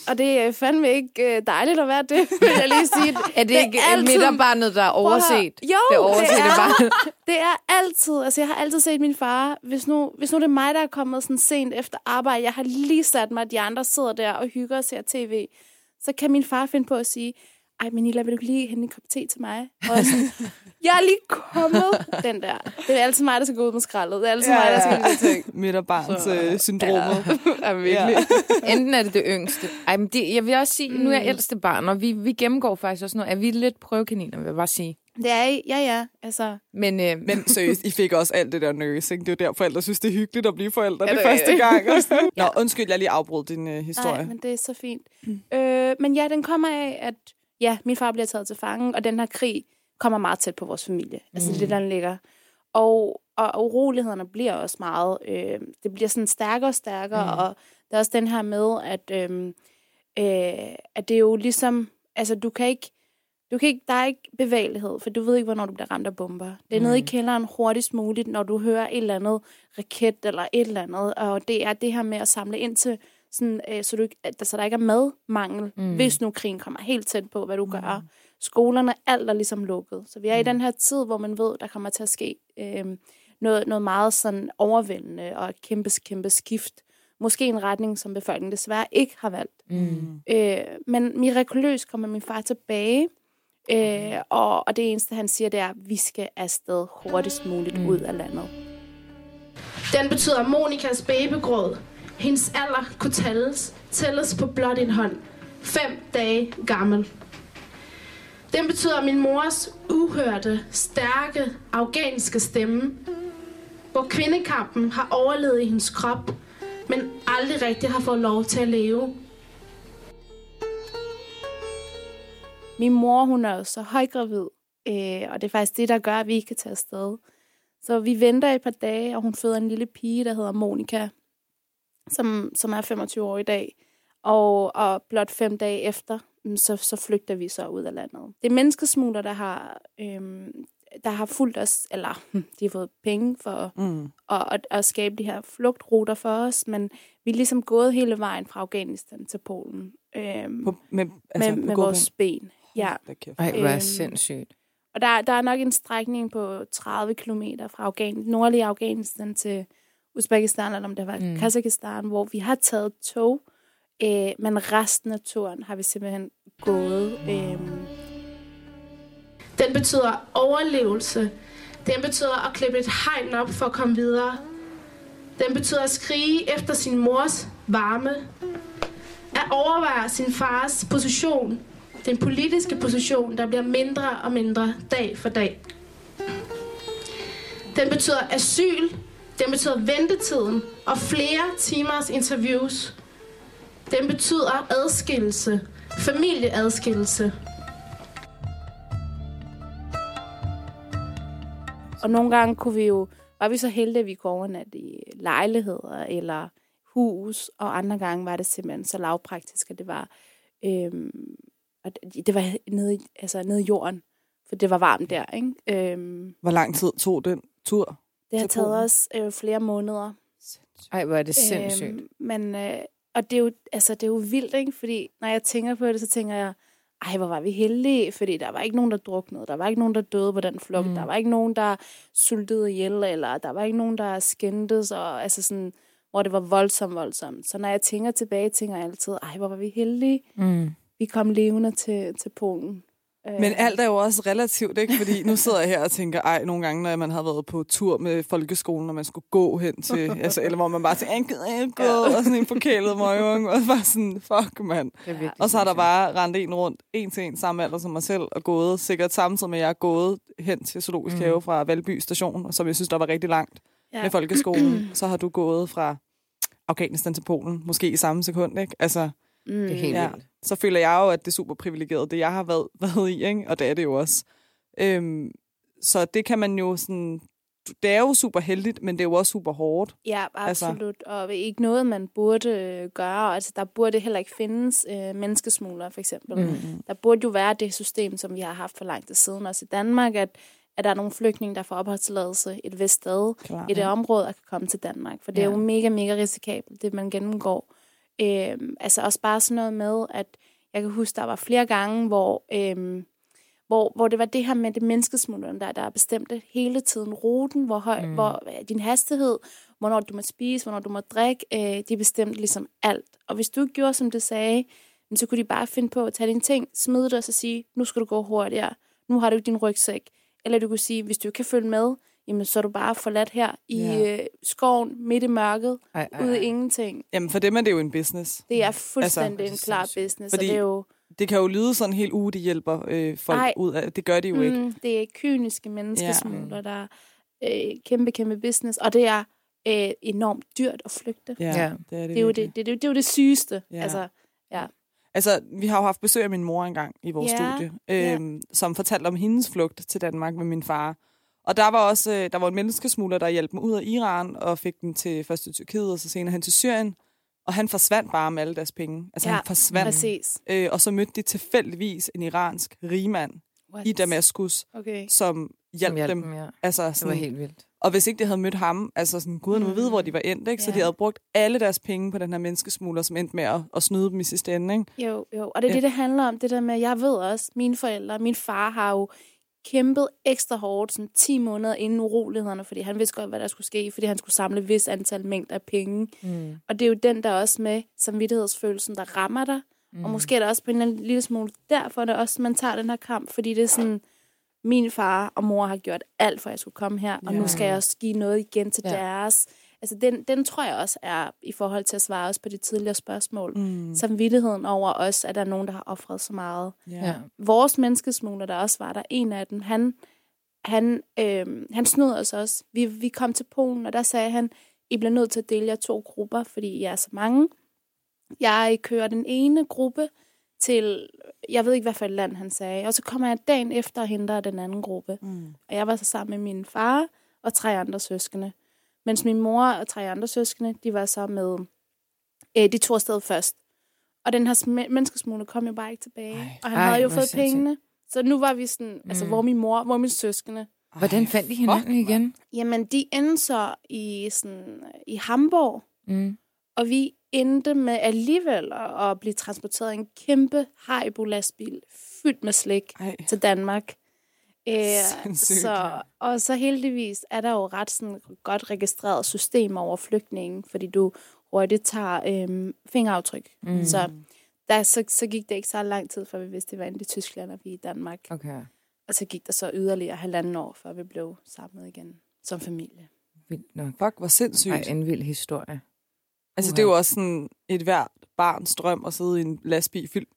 og det er fandme ikke øh, dejligt at være det, vil jeg lige sige. er det, det ikke er altid... midterbarnet, der er overset? Jo, det, overset det, er, det er altid. Altså, jeg har altid set min far. Hvis nu, hvis nu det er mig, der er kommet sådan sent efter arbejde, jeg har lige sat mig, at de andre sidder der og hygger og ser tv, så kan min far finde på at sige, ej, Manila, vil du lige hente en kop te til mig? Og sådan, jeg er lige kommet, den der. Det er altid mig, der skal gå ud med skraldet. Det er altid ja, mig, der skal ja. de ting. Midterbarns-syndromet. Ja. ja, virkelig. Ja. Enten er det det yngste. Ej, men det, jeg vil også sige, nu er jeg mm. ældste barn, og vi, vi gennemgår faktisk også noget. Er vi lidt prøvekaniner, vil jeg bare sige. Det er I, ja, ja. Altså. Men, øh, men seriøst, I fik også alt det der nursing. Det er jo der, forældre synes, det er hyggeligt at blive forældre ja, det, det første gang. Og Nå, ja. undskyld, jeg lige afbrød din øh, historie. Nej, men det er så fint. Mm. Øh, men ja, den kommer af, at ja, min far bliver taget til fange, og den her krig kommer meget tæt på vores familie. Altså mm. det, der ligger. Og, og urolighederne bliver også meget, øh, det bliver sådan stærkere og stærkere, mm. og der er også den her med, at, øh, øh, at det er jo ligesom, altså du kan ikke, du kan ikke, der er ikke bevægelighed, for du ved ikke, hvornår du bliver ramt af bomber. Det er mm. nede i kælderen hurtigst muligt, når du hører et eller andet raket eller et eller andet, og det er det her med at samle ind til sådan, øh, så, du, at, så der ikke er madmangel, mm. hvis nu krigen kommer helt tæt på, hvad du mm. gør. Skolerne, alt er ligesom lukket. Så vi er mm. i den her tid, hvor man ved, der kommer til at ske øh, noget, noget meget sådan overvældende og et kæmpe, kæmpe skift. Måske en retning, som befolkningen desværre ikke har valgt. Mm. Øh, men mirakuløst kommer min far tilbage, øh, og, og det eneste, han siger, det er, at vi skal afsted hurtigst muligt mm. ud af landet. Den betyder Monikas babygråd hendes alder kunne tælles, tælles på blot en hånd. Fem dage gammel. Den betyder min mors uhørte, stærke, afghanske stemme, hvor kvindekampen har overlevet i hendes krop, men aldrig rigtig har fået lov til at leve. Min mor, hun er jo så højgravid, øh, og det er faktisk det, der gør, at vi ikke kan tage afsted. Så vi venter et par dage, og hun føder en lille pige, der hedder Monika, som, som er 25 år i dag. Og, og blot fem dage efter, mm, så, så flygter vi så ud af landet. Det er menneskesmugler, der har, øhm, der har fulgt os, eller de har fået penge for Mm. at, at, at skabe de her flugtruter for os, men vi er ligesom gået hele vejen fra Afghanistan til Polen øhm, På, med, altså, med, med vores ben. Ja. Ej, hvor er Øhm, sindssygt. Og der, der er nok en strækning på 30 km fra Afghan, nordlige Afghanistan til Uzbekistan, eller om det var Mm. mm. Kazakhstan, hvor vi har taget tog, øh, men resten af turen har vi simpelthen gået. Øh, Den betyder overlevelse. Den betyder at klippe et hegn op for at komme videre. Den betyder at skrige efter sin mors varme. At overveje sin fars position. Den politiske position, der bliver mindre og mindre dag for dag. Den betyder asyl. Den betyder ventetiden og flere timers interviews. Den betyder adskillelse. Familieadskillelse. og nogle gange kunne vi jo, var vi så heldige, at vi kunne overnatte i lejligheder eller hus, og andre gange var det simpelthen så lavpraktisk, at det var, øh, og det- var nede, i- altså nede i jorden, for det var varmt der, ikke? Øh, Hvor lang tid tog den tur? Det har taget os øh, flere måneder. Ej, hvor er det sindssygt. Øhm, men, øh, og det er, jo, altså, det er jo vildt, ikke? Fordi når jeg tænker på det, så tænker jeg, ej, hvor var vi heldige, fordi der var ikke nogen, der druknede. Der var ikke nogen, der døde på den flugt. Mm. Mm. Der var ikke nogen, der sultede ihjel, eller der var ikke nogen, der skændtes, og altså sådan, hvor det var voldsomt, voldsomt. Så når jeg tænker tilbage, tænker jeg altid, ej, hvor var vi heldige. Mm. Vi kom levende til, til Polen. Øh, Men alt er jo også relativt, ikke? Fordi nu sidder jeg her og tænker, ej, nogle gange, når man har været på tur med folkeskolen, og man skulle gå hen til, altså, eller hvor man bare tænker, jeg gider ikke gå, og sådan en forkælet møgung, og bare sådan, fuck, mand. Og så har der bare rendt en rundt, en til en samme alder som mig selv, og gået sikkert samtidig med, at jeg er gået hen til Zoologisk Mm. Have fra Valby station, som jeg synes, der var rigtig langt ja. med folkeskolen. Så har du gået fra Afghanistan til Polen, måske i samme sekund, ikke? Altså, Mm. Det er helt Ja. vildt. Så føler jeg jo, at det er super privilegeret, det jeg har været, været i, ikke? og det er det jo også. Øhm, så det kan man jo sådan... Det er jo super heldigt, men det er jo også super hårdt. Ja, Altså- absolut. Altså... Og ikke noget, man burde øh, gøre. Altså, der burde heller ikke findes øh, menneskesmuglere, for eksempel. Mm. Der burde jo være det system, som vi har haft for lang tid siden, også i Danmark, at, at der er nogle flygtninge, der får opholdstilladelse et vist sted Klar, i det område, og kan komme til Danmark. For det er Ja. jo mega, mega risikabelt, det man gennemgår. Øhm, altså også bare sådan noget med, at jeg kan huske, der var flere gange, hvor, øhm, hvor, hvor det var det her med det menneskesmuglerne, der, der bestemte hele tiden ruten, hvor høj, Mm. hvor øh, din hastighed, hvornår du må spise, hvornår du må drikke, øh, de bestemte ligesom alt. Og hvis du ikke gjorde, som det sagde, så kunne de bare finde på at tage dine ting, smide det og så sige, nu skal du gå hurtigere, nu har du din rygsæk. Eller du kunne sige, hvis du ikke kan følge med, jamen så er du bare forladt her i Ja. øh, skoven, midt i mørket, Ej, ej, ude i ingenting. Jamen, for dem er det jo en business. Det er fuldstændig Altså, en klar business, Fordi- og det er jo Det kan jo lyde sådan helt uge, de hjælper øh, folk Ej. ud af. Det gør de jo ikke. mm, det er kyniske menneskesmugler, der er øh, kæmpe, kæmpe business, og det er øh, enormt dyrt at flygte. Ja, Ja. det er det, Det er, jo det, det, det, det er jo det sygeste. Ja. Altså, Altså, vi har jo haft besøg af min mor engang i vores Ja, studie, ja. øhm, som fortalte om hendes flugt til Danmark med min far. Og der var også øh, der var en menneskesmugler, der hjalp dem ud af Iran og fik dem til først til Tyrkiet og så senere hen til Syrien. Og han forsvandt bare med alle deres penge. Altså, Ja, han forsvandt. præcis. Øh, og så mødte de tilfældigvis en iransk rigmand What? i Damaskus, Okay. som hjalp Som hjalp dem. dem, ja. Altså, Det var sådan, helt vildt. Og hvis ikke de havde mødt ham, altså sådan, gud nu ved, hvor de var endt, ikke? Så Ja. de havde brugt alle deres penge på den her menneskesmugler, som endte med at, at snyde dem i sidste ende, ikke? Jo, jo. Og det er Ja. det, det handler om. Det der med, jeg ved også, mine forældre, min far har jo kæmpet ekstra hårdt, sådan 10 måneder inden urolighederne, fordi han vidste godt, hvad der skulle ske, fordi han skulle samle et vis antal mængder af penge. Mm. Og det er jo den, der også med samvittighedsfølelsen, der rammer dig. Mm. Og måske er det også på en eller anden lille smule derfor, at det også, man tager den her kamp, fordi det er sådan, min far og mor har gjort alt, for at jeg skulle komme her, og Ja. nu skal jeg også give noget igen til Ja. deres. Altså den, den tror jeg også er i forhold til at svare os på de tidligere spørgsmål. Mm. Samvittigheden over os, at der er nogen, der har offret så meget. Ja. Vores menneskesmugler, der også var der, en af dem, han, han, øh, han snød os også. Vi, vi kom til Polen, og der sagde han, I bliver nødt til at dele jer to grupper, fordi I er så mange. Jeg kører den ene gruppe til, jeg ved ikke, hvad for et land han sagde, og så kommer jeg dagen efter og henter den anden gruppe. Mm. Og jeg var så sammen med min far og tre andre søskende. Mens min mor og tre andre søskende, de var så med, øh, de tog afsted først. Og den her sm- menneskesmugler kom jo bare ikke tilbage. Ej. og han Ej, havde jo fået pengene. Så nu var vi sådan, mm. altså hvor min mor, hvor min søskende. Hvordan fandt de hinanden fuck, igen? Jamen, de endte så i, sådan, i Hamburg, Mm. og vi endte med alligevel at, at blive transporteret i en kæmpe Haribo-lastbil fyldt med slik Ej. til Danmark. Æ, Sindssygt. så, og så heldigvis er der jo ret sådan godt registreret system over flygtningen, fordi du hurtigt tager øhm, fingeraftryk. Mm. Så, der, så, så gik det ikke så lang tid, før vi vidste, det var endt i Tyskland, og vi i Danmark. Okay. Og så gik der så yderligere halvanden år, før vi blev samlet igen som familie. Vildt nok. Fuck, hvor sindssygt. Ej, en vild historie. Altså, Uha. det er jo også sådan et hvert barns drøm at sidde i en lastbil fyldt,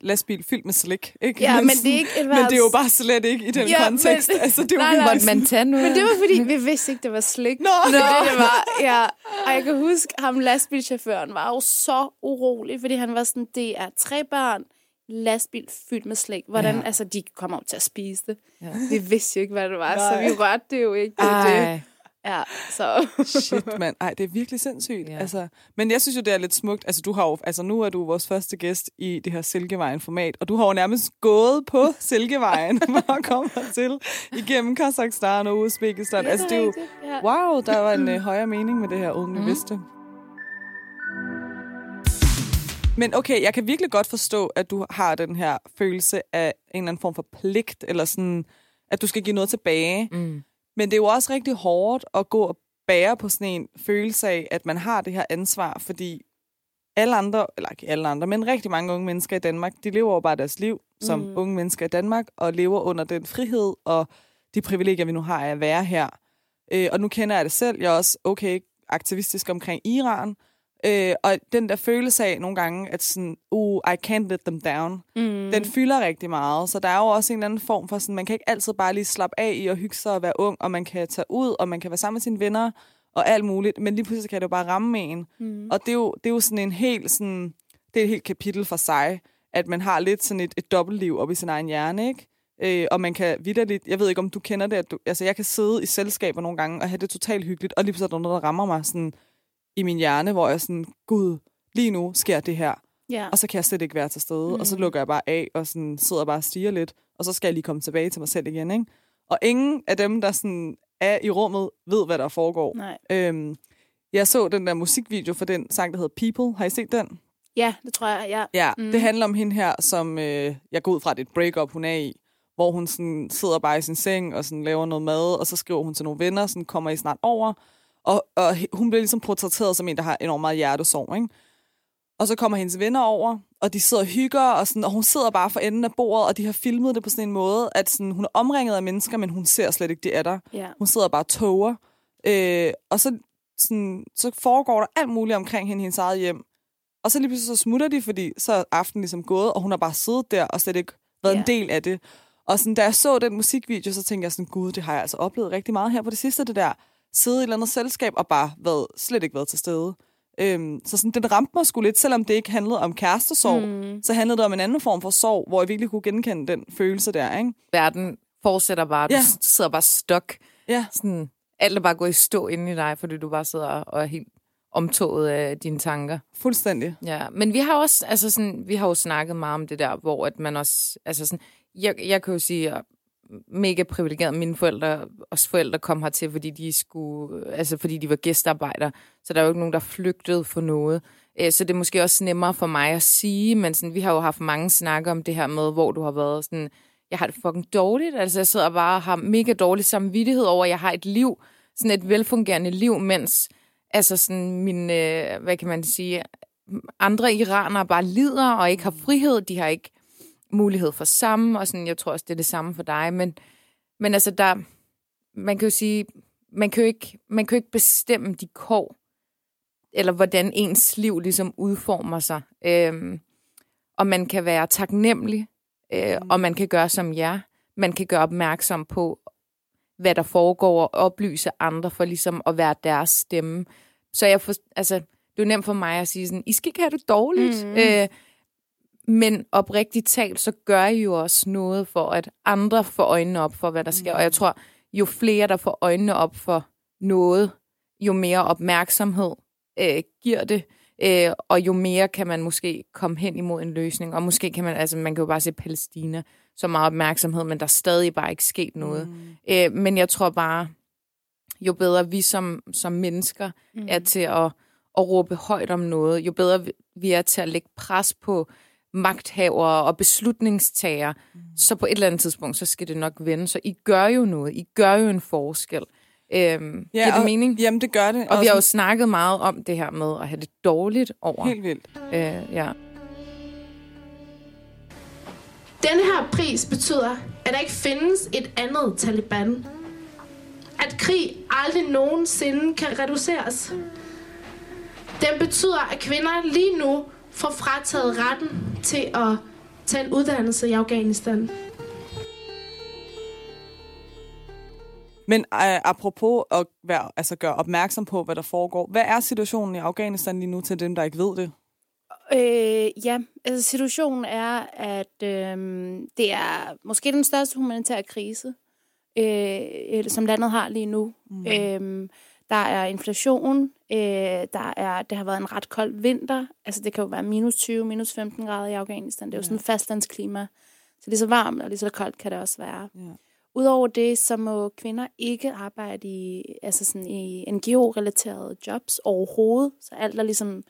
lastbil fyldt med slik, ikke? Ja, men det er ikke et Men det er jo bare slet ikke i den Ja, kontekst. men- altså, det er jo Nej, nej. Måtte man tage noget? Men det var fordi, vi vidste ikke, det var slik. Nå. Det, det, det var, ja. Og jeg kan huske, ham lastbilchaufføren var jo så urolig, fordi han var sådan, det er tre børn, lastbil fyldt med slik. Hvordan, Ja. altså, de kommer jo til at spise det. Ja. Vi vidste jo ikke, hvad det var, Nej. så vi rørte det jo ikke. Det, det. Ja, så... Shit, mand. Ej, det er virkelig sindssygt. Ja. Altså, men jeg synes jo, det er lidt smukt. Altså, du har jo, altså, nu er du vores første gæst i det her Silkevejen-format, og du har jo nærmest gået på Silkevejen for at komme hertil igennem Kazakhstan og Uzbekistan. Ja, altså, det er jo. Ja. wow, der var en uh, højere mening med det her, uden vi Mm. vidste. Men okay, jeg kan virkelig godt forstå, at du har den her følelse af en eller anden form for pligt, eller sådan, at du skal give noget tilbage. Mm. Men det er jo også rigtig hårdt at gå og bære på sådan en følelse af, at man har det her ansvar, fordi alle andre, eller ikke alle andre, men rigtig mange unge mennesker i Danmark, de lever jo bare deres liv som Mm. unge mennesker i Danmark, og lever under den frihed og de privilegier, vi nu har af at være her. Øh, og nu kender jeg det selv. Jeg er også okay aktivistisk omkring Iran. Øh, og den der følelse af nogle gange, at sådan, uh, I can't let them down, Mm. den fylder rigtig meget. Så der er jo også en eller anden form for sådan, man kan ikke altid bare lige slappe af i at hygge sig og være ung, og man kan tage ud, og man kan være sammen med sine venner, og alt muligt, men lige pludselig kan det jo bare ramme en. Mm. Og det er jo, det er jo sådan en helt sådan, det er et helt kapitel for sig, at man har lidt sådan et, et dobbeltliv op i sin egen hjerne, ikke? Øh, og man kan vidderligt, jeg ved ikke om du kender det, at du, altså jeg kan sidde i selskaber nogle gange og have det totalt hyggeligt, og lige pludselig er der noget, der rammer mig sådan i min hjerne, hvor jeg er sådan, gud, lige nu sker det her Ja. og så kan jeg slet ikke være til stede, mm. og så Mm. lukker jeg bare af, og sådan sidder bare og stiger lidt, og så skal jeg lige komme tilbage til mig selv igen, ikke? Og ingen af dem, der sådan er i rummet, ved, hvad der foregår. Nej. Øhm, jeg så den der musikvideo for den sang, der hedder People. Har I set den? Ja, det tror jeg, ja. Ja, Mm. det handler om hende her, som øh, jeg går ud fra, det et breakup, hun er i, hvor hun sådan sidder bare i sin seng og sådan laver noget mad, og så skriver hun til nogle venner, sådan kommer I snart over. Og, og hun bliver ligesom portrætteret som en, der har enormt meget hjertesorg, ikke? Og så kommer hendes venner over, og de sidder og hygger, og, sådan, og hun sidder bare for enden af bordet, og de har filmet det på sådan en måde, at sådan, hun er omringet af mennesker, men hun ser slet ikke, de er der. ja. Hun sidder bare og toger. Øh, og så, sådan, så foregår der alt muligt omkring hende i hendes eget hjem. Og så lige pludselig så smutter de, fordi så er aftenen ligesom gået, og hun har bare siddet der og slet ikke været Ja. en del af det. Og sådan, da jeg så den musikvideo, så tænkte jeg sådan, gud, det har jeg altså oplevet rigtig meget her på det sidste, det der. Sidde i et eller andet selskab og bare været, slet ikke været til stede. Øhm, så sådan, den ramte mig sgu lidt, selvom det ikke handlede om kærestesorg, mm. så handlede det om en anden form for sorg, hvor jeg virkelig kunne genkende den følelse der, ikke? Verden fortsætter bare. Du Ja. sidder bare stok. Ja. Sådan, alt er bare gået i stå inde i dig, fordi du bare sidder og er helt omtoget af dine tanker. Fuldstændig. Ja, men vi har også, altså sådan, vi har jo snakket meget om det der, hvor at man også, altså sådan, jeg, jeg kan jo sige, mega privilegeret. Mine forældre, også forældre kom hertil, fordi de skulle, altså fordi de var gæstearbejdere. Så der er jo ikke nogen, der flygtede for noget. Øh, så det er måske også nemmere for mig at sige, men sådan, vi har jo haft mange snakke om det her med, hvor du har været sådan, jeg har det fucking dårligt. Altså jeg sidder bare og har mega dårlig samvittighed over, at jeg har et liv, sådan et velfungerende liv, mens altså sådan min, øh, hvad kan man sige, andre iranere bare lider og ikke har frihed. De har ikke mulighed for samme, og sådan, jeg tror også, det er det samme for dig. Men, men altså, der, man kan jo sige, man kan jo ikke, man kan jo ikke bestemme de kår, eller hvordan ens liv ligesom udformer sig. Øhm, og man kan være taknemmelig, øh, mm. og man kan gøre som jer. Man kan gøre opmærksom på, hvad der foregår, og oplyse andre for ligesom at være deres stemme. Så jeg for, altså, det er jo nemt for mig at sige sådan, I skal ikke have det dårligt. Mm. Øh, men oprigtigt talt, så gør I jo også noget for, at andre får øjnene op for, hvad der sker. Mm. Og jeg tror, jo flere, der får øjnene op for noget, jo mere opmærksomhed øh, giver det, øh, og jo mere kan man måske komme hen imod en løsning. Og måske kan man, altså man kan jo bare se Palæstina, så meget opmærksomhed, men der er stadig bare ikke sket noget. Mm. Øh, men jeg tror bare, jo bedre vi som, som mennesker mm. er til at, at råbe højt om noget, jo bedre vi er til at lægge pres på magthavere og beslutningstager, mm. så på et eller andet tidspunkt, så skal det nok vende. Så I gør jo noget. I gør jo en forskel. Øhm, ja, giver det og, mening? Jamen, det gør det. Og, og vi har jo snakket meget om det her med at have det dårligt over. Helt vildt. Øh, ja. Den her pris betyder, at der ikke findes et andet Taliban. At krig aldrig nogensinde kan reduceres. Den betyder, at kvinder lige nu får frataget retten til at tage en uddannelse i Afghanistan. Men øh, apropos at være, altså gøre opmærksom på, hvad der foregår. Hvad er situationen i Afghanistan lige nu til dem, der ikke ved det? Øh, ja, altså situationen er, at øh, det er måske den største humanitære krise, øh, som landet har lige nu. Mm. Øh, der er inflation, øh, der er, det har været en ret kold vinter, altså det kan jo være minus 20, minus 15 grader i Afghanistan, det er jo ja. sådan fastlandsklima, så lige så varmt og lige så koldt kan det også være. Ja. Udover det, så må kvinder ikke arbejde i, altså sådan i NGO-relaterede jobs overhovedet, så alt er ligesom,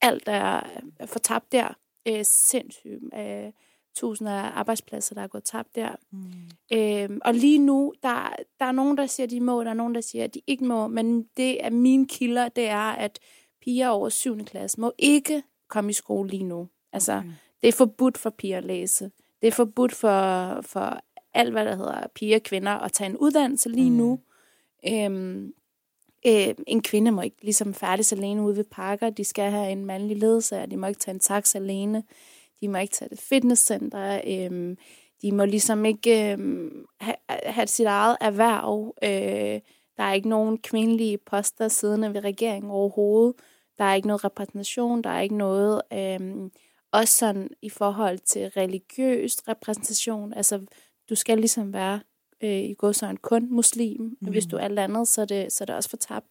alt er fortabt der. Øh, sindssygt. Øh, tusinder af arbejdspladser, der er gået tabt der. Mm. Øhm, og lige nu, der, der er nogen, der siger, at de må, der er nogen, der siger, at de ikke må, men det er mine kilder, det er, at piger over 7. klasse må ikke komme i skole lige nu. Altså, okay. det er forbudt for piger at læse. Det er forbudt for, for alt, hvad der hedder piger og kvinder, at tage en uddannelse lige mm. nu. Øhm, øh, en kvinde må ikke ligesom færdes alene ude ved parker. De skal have en mandlig ledsager. De må ikke tage en taxa alene. De må ikke tage det fitnesscenter. Øh, de må ligesom ikke øh, have, have sit eget erhverv. Øh, der er ikke nogen kvindelige poster siddende ved regeringen overhovedet. Der er ikke noget repræsentation. Der er ikke noget... Øh, også sådan i forhold til religiøs repræsentation. Altså, du skal ligesom være øh, i går så en kun muslim. Mm. Hvis du er alt andet, så er, det, så er det også fortabt.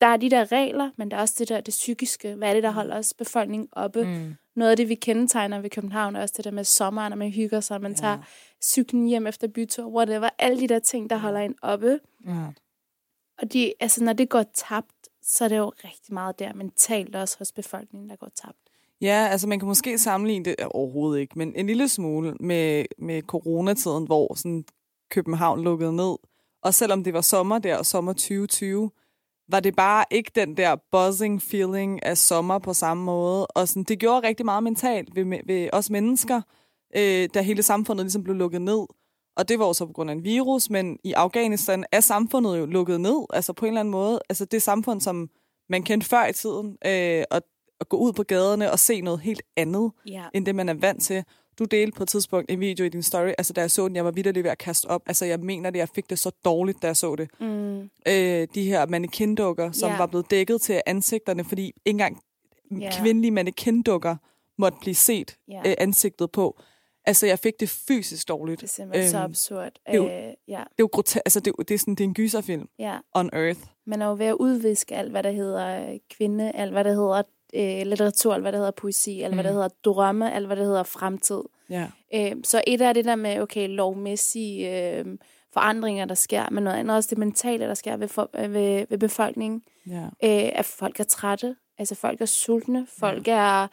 Der er de der regler, men der er også det der det psykiske. Hvad er det, der holder os befolkningen oppe? Mm. Noget af det, vi kendetegner ved København, er også det der med sommeren, og man hygger sig, man ja. tager cyklen hjem efter bytur, whatever. Alle de der ting, der holder en oppe. Ja. Og de, altså, når det går tabt, så er det jo rigtig meget der mentalt også hos befolkningen, der går tabt. Ja, altså man kan måske sammenligne det overhovedet ikke, men en lille smule med, med coronatiden, hvor sådan København lukkede ned. Og selvom det var sommer der, sommer 2020, var det bare ikke den der buzzing feeling af sommer på samme måde. Og sådan, det gjorde rigtig meget mentalt ved, ved os mennesker, øh, da hele samfundet ligesom blev lukket ned. Og det var også på grund af en virus, men i Afghanistan er samfundet jo lukket ned, altså på en eller anden måde. Altså det samfund, som man kendte før i tiden, øh, og at gå ud på gaderne og se noget helt andet, ja. end det man er vant til. Du delte på et tidspunkt en video i din story, altså da jeg så den, jeg var vidderlig ved at kaste op. Altså jeg mener det, jeg fik det så dårligt, da jeg så det. Mm. Øh, de her mannequin-dukker, som yeah. var blevet dækket til ansigterne, fordi ikke engang yeah. kvindelige mannequin-dukker måtte blive set yeah. øh, ansigtet på. Altså, jeg fik det fysisk dårligt. Det er simpelthen øhm, så absurd. Det er jo, øh, ja. det er jo grote- altså, det, er, det, er sådan, det er en gyserfilm. Ja. On Earth. Man er jo ved at udviske alt, hvad der hedder kvinde, alt, hvad der hedder øh, litteratur, alt hvad der hedder poesi, alt mm. hvad der mm. hedder drømme, alt hvad der hedder fremtid. Ja. Øh, så et er det der med, okay, lovmæssige øh, forandringer, der sker, men noget andet også det mentale, der sker ved, for, øh, ved, ved befolkningen. Ja. Øh, at folk er trætte, altså folk er sultne, folk ja. er,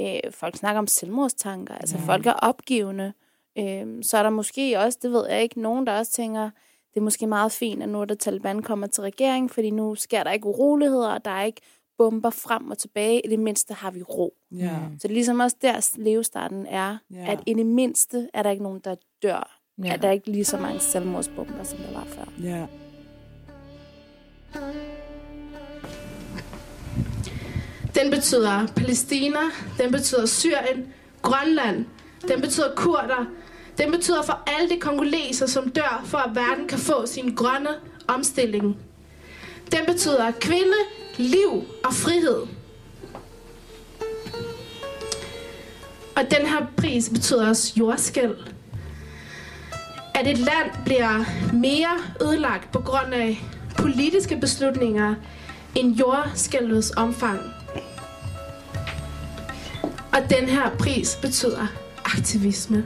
øh, folk snakker om selvmordstanker, altså ja. folk er opgivende. Øh, så er der måske også, det ved jeg ikke, nogen, der også tænker, det er måske meget fint, at nu der Taliban kommer til regeringen, fordi nu sker der ikke uroligheder, og der er ikke bomber frem og tilbage, i det mindste har vi ro. Ja. Så det er ligesom også der levestarten er, ja. at i det mindste er der ikke nogen, der dør. Ja. At der ikke lige så mange selvmordsbomber, som der var før. Ja. Den betyder Palæstina, den betyder Syrien, Grønland, den betyder kurder, den betyder for alle de kongoleser, som dør, for at verden kan få sin grønne omstilling. Den betyder kvinde, liv og frihed. Og den her pris betyder også jordskæld. At et land bliver mere ødelagt på grund af politiske beslutninger end jordskældets omfang. Og den her pris betyder aktivisme.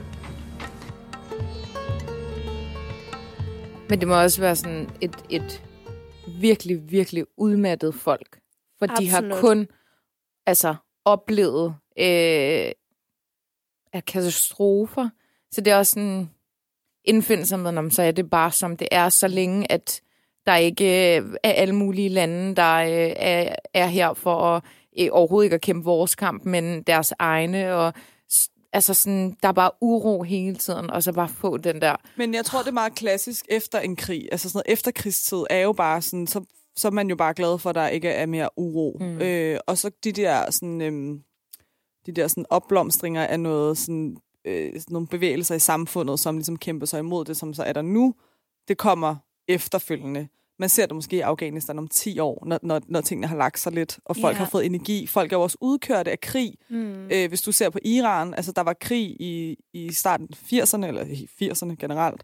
Men det må også være sådan et, et virkelig, virkelig udmattet folk. For de har Absolut. kun altså, oplevet øh, af katastrofer. Så det er også sådan med, om så er det bare som det er, så længe at der ikke øh, er alle mulige lande, der øh, er, er her for at, øh, overhovedet ikke at kæmpe vores kamp, men deres egne. Og, altså sådan, der er bare uro hele tiden, og så bare få den der Men jeg tror, det er meget klassisk efter en krig. Altså sådan noget efterkrigstid er jo bare sådan, så, så er man jo bare glad for, at der ikke er mere uro. Mm. Øh, og så de der sådan, øhm, de der sådan opblomstringer af noget sådan, øh, sådan nogle bevægelser i samfundet, som ligesom kæmper sig imod det, som så er der nu. Det kommer efterfølgende. Man ser det måske i Afghanistan om 10 år, når, når, når tingene har lagt sig lidt, og folk Ja. har fået energi. Folk er jo også udkørte af krig. Mm. Øh, hvis du ser på Iran, altså der var krig i, i starten af 80'erne, eller i 80'erne generelt,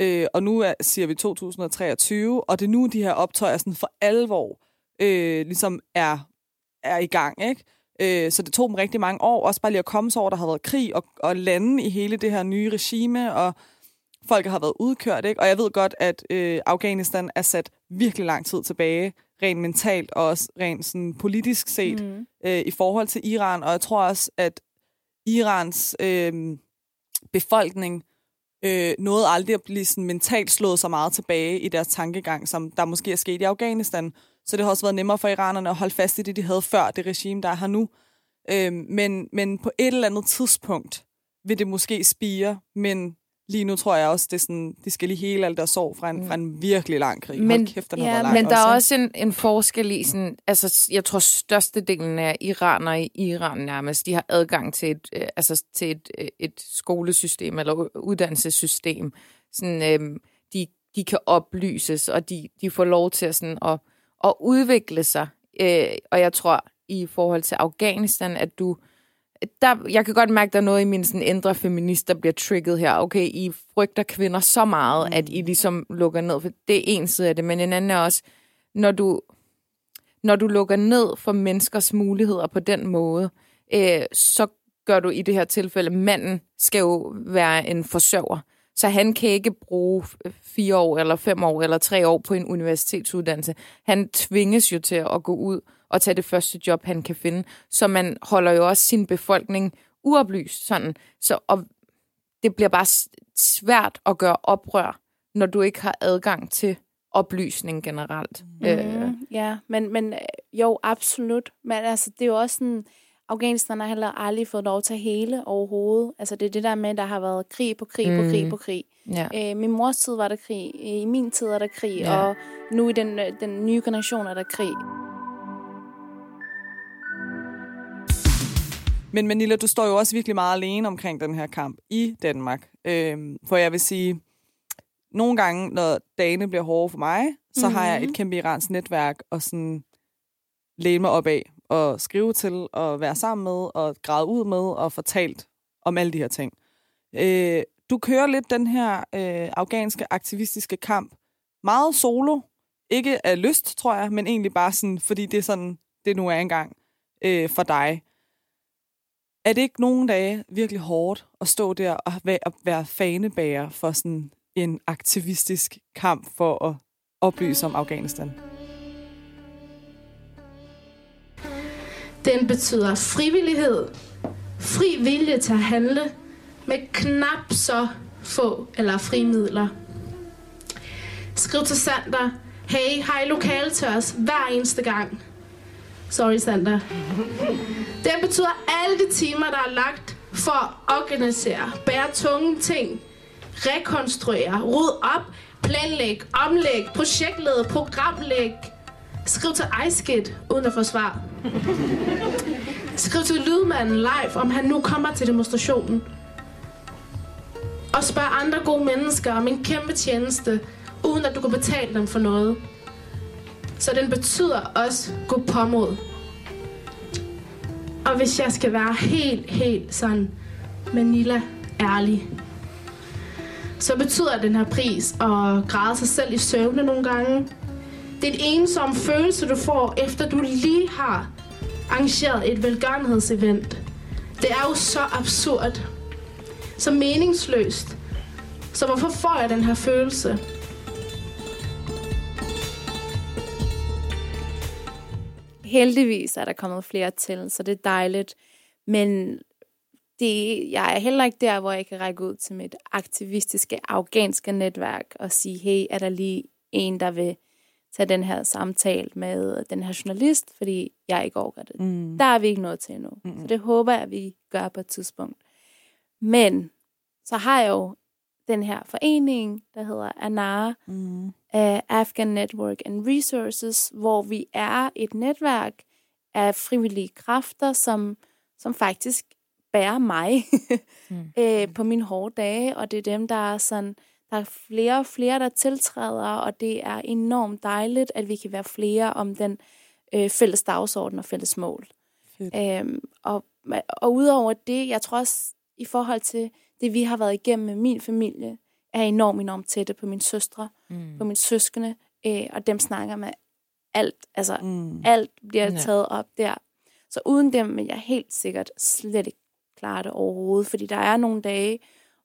øh, og nu er, siger vi 2023, og det er nu, de her optøjer sådan for alvor øh, ligesom er, er i gang, ikke? Øh, så det tog dem rigtig mange år, også bare lige at komme sig over, der har været krig, og, og lande i hele det her nye regime, og folk har været udkørt, ikke? Og jeg ved godt, at øh, Afghanistan er sat virkelig lang tid tilbage, rent mentalt og også rent sådan politisk set, mm. øh, i forhold til Iran. Og jeg tror også, at Irans øh, befolkning øh, nåede aldrig at blive sådan mentalt slået så meget tilbage i deres tankegang, som der måske er sket i Afghanistan. Så det har også været nemmere for iranerne at holde fast i det, de havde før det regime, der er her nu. Øh, men, men på et eller andet tidspunkt vil det måske spire, men lige nu tror jeg også, det er sådan, de skal lige hele alt deres sorg fra en, fra en virkelig lang krig. Men- Hold kæft, den ja, lang Men der er også en, en forskel i sådan, altså jeg tror størstedelen af iranere i Iran nærmest, de har adgang til et, øh, altså til et, øh, et skolesystem eller uddannelsessystem. Sådan, øh, de, de kan oplyses, og de, de får lov til at, sådan, at, at udvikle sig. Øh, og jeg tror, i forhold til Afghanistan, at du der, jeg kan godt mærke, at der er noget i min sådan, indre feminist, der bliver trigget her. Okay, I frygter kvinder så meget, mm. at I ligesom lukker ned. For det er en side af det, men en anden er også, når du, når du lukker ned for menneskers muligheder på den måde, øh, så gør du i det her tilfælde, manden skal jo være en forsørger. Så han kan ikke bruge fire år, eller fem år, eller tre år på en universitetsuddannelse. Han tvinges jo til at gå ud og tage det første job, han kan finde. Så man holder jo også sin befolkning uoplyst. Sådan. Så, og det bliver bare svært at gøre oprør, når du ikke har adgang til oplysning generelt. Mm. Øh, Mm, ja, men, men øh, jo, absolut. Men altså, det er jo også sådan, Afghanistan har heller aldrig fået lov til at hele overhovedet. Altså, det er det der med, at der har været krig på krig på krig på krig. ja. Øh, min mors tid var der krig, i min tid er der krig, Ja. ja. og nu i den, øh, den nye generation er der krig. Men Manila, du står jo også virkelig meget alene omkring den her kamp i Danmark. Øhm, for jeg vil sige, nogle gange, når dagene bliver hårde for mig, så mm-hmm. har jeg et kæmpe iransk netværk og sådan læne mig op af og skrive til og være sammen med og græde ud med og fortalt om alle de her ting. Øh, du kører lidt den her øh, afghanske aktivistiske kamp meget solo. Ikke af lyst, tror jeg, men egentlig bare sådan, fordi det er sådan, det nu er engang øh, for dig. Er det ikke nogle dage virkelig hårdt at stå der og være, at være fanebærer for sådan en aktivistisk kamp for at oplyse om Afghanistan? Den betyder frivillighed, fri vilje til at handle med knap så få eller fri midler. Skriv til Sander, hey, har I lokale til os hver eneste gang? Sorry, Sander. Den betyder alle de timer, der er lagt for at organisere, bære tunge ting, rekonstruere, rydde op, planlægge, omlægge, projektlede, programlægge, Skriv til iSkit, uden at få svar. Skriv til lydmanden live, om han nu kommer til demonstrationen. Og spørg andre gode mennesker om en kæmpe tjeneste, uden at du kan betale dem for noget. Så den betyder også god påmod. Og hvis jeg skal være helt, helt sådan Manila ærlig, så betyder den her pris at græde sig selv i søvne nogle gange. Det er en ensom følelse, du får, efter du lige har arrangeret et velgørenhedsevent. Det er jo så absurd. Så meningsløst. Så hvorfor får jeg den her følelse? Heldigvis er der kommet flere til, så det er dejligt. Men det, jeg er heller ikke der, hvor jeg kan række ud til mit aktivistiske afghanske netværk og sige, hey, er der lige en, der vil tage den her samtale med den her journalist, fordi jeg ikke overgår det. Mm. Der er vi ikke nået til endnu. Mm. Så det håber jeg, at vi gør på et tidspunkt. Men så har jeg jo den her forening, der hedder ANAR, mm. Uh, Afghan Network and Resources, hvor vi er et netværk af frivillige kræfter, som, som faktisk bærer mig mm. øh, på mine hårde dage, og det er dem, der er sådan, der er flere og flere, der tiltræder, og det er enormt dejligt, at vi kan være flere om den øh, fælles dagsorden og fælles mål. Øhm, og, og udover det, jeg tror også, i forhold til det, vi har været igennem med min familie, er enormt, enormt tætte på mine søstre, mm. på mine søskende, øh, og dem snakker med alt, altså mm. alt bliver ja. taget op der. Så uden dem vil jeg helt sikkert slet ikke klare det overhovedet, fordi der er nogle dage,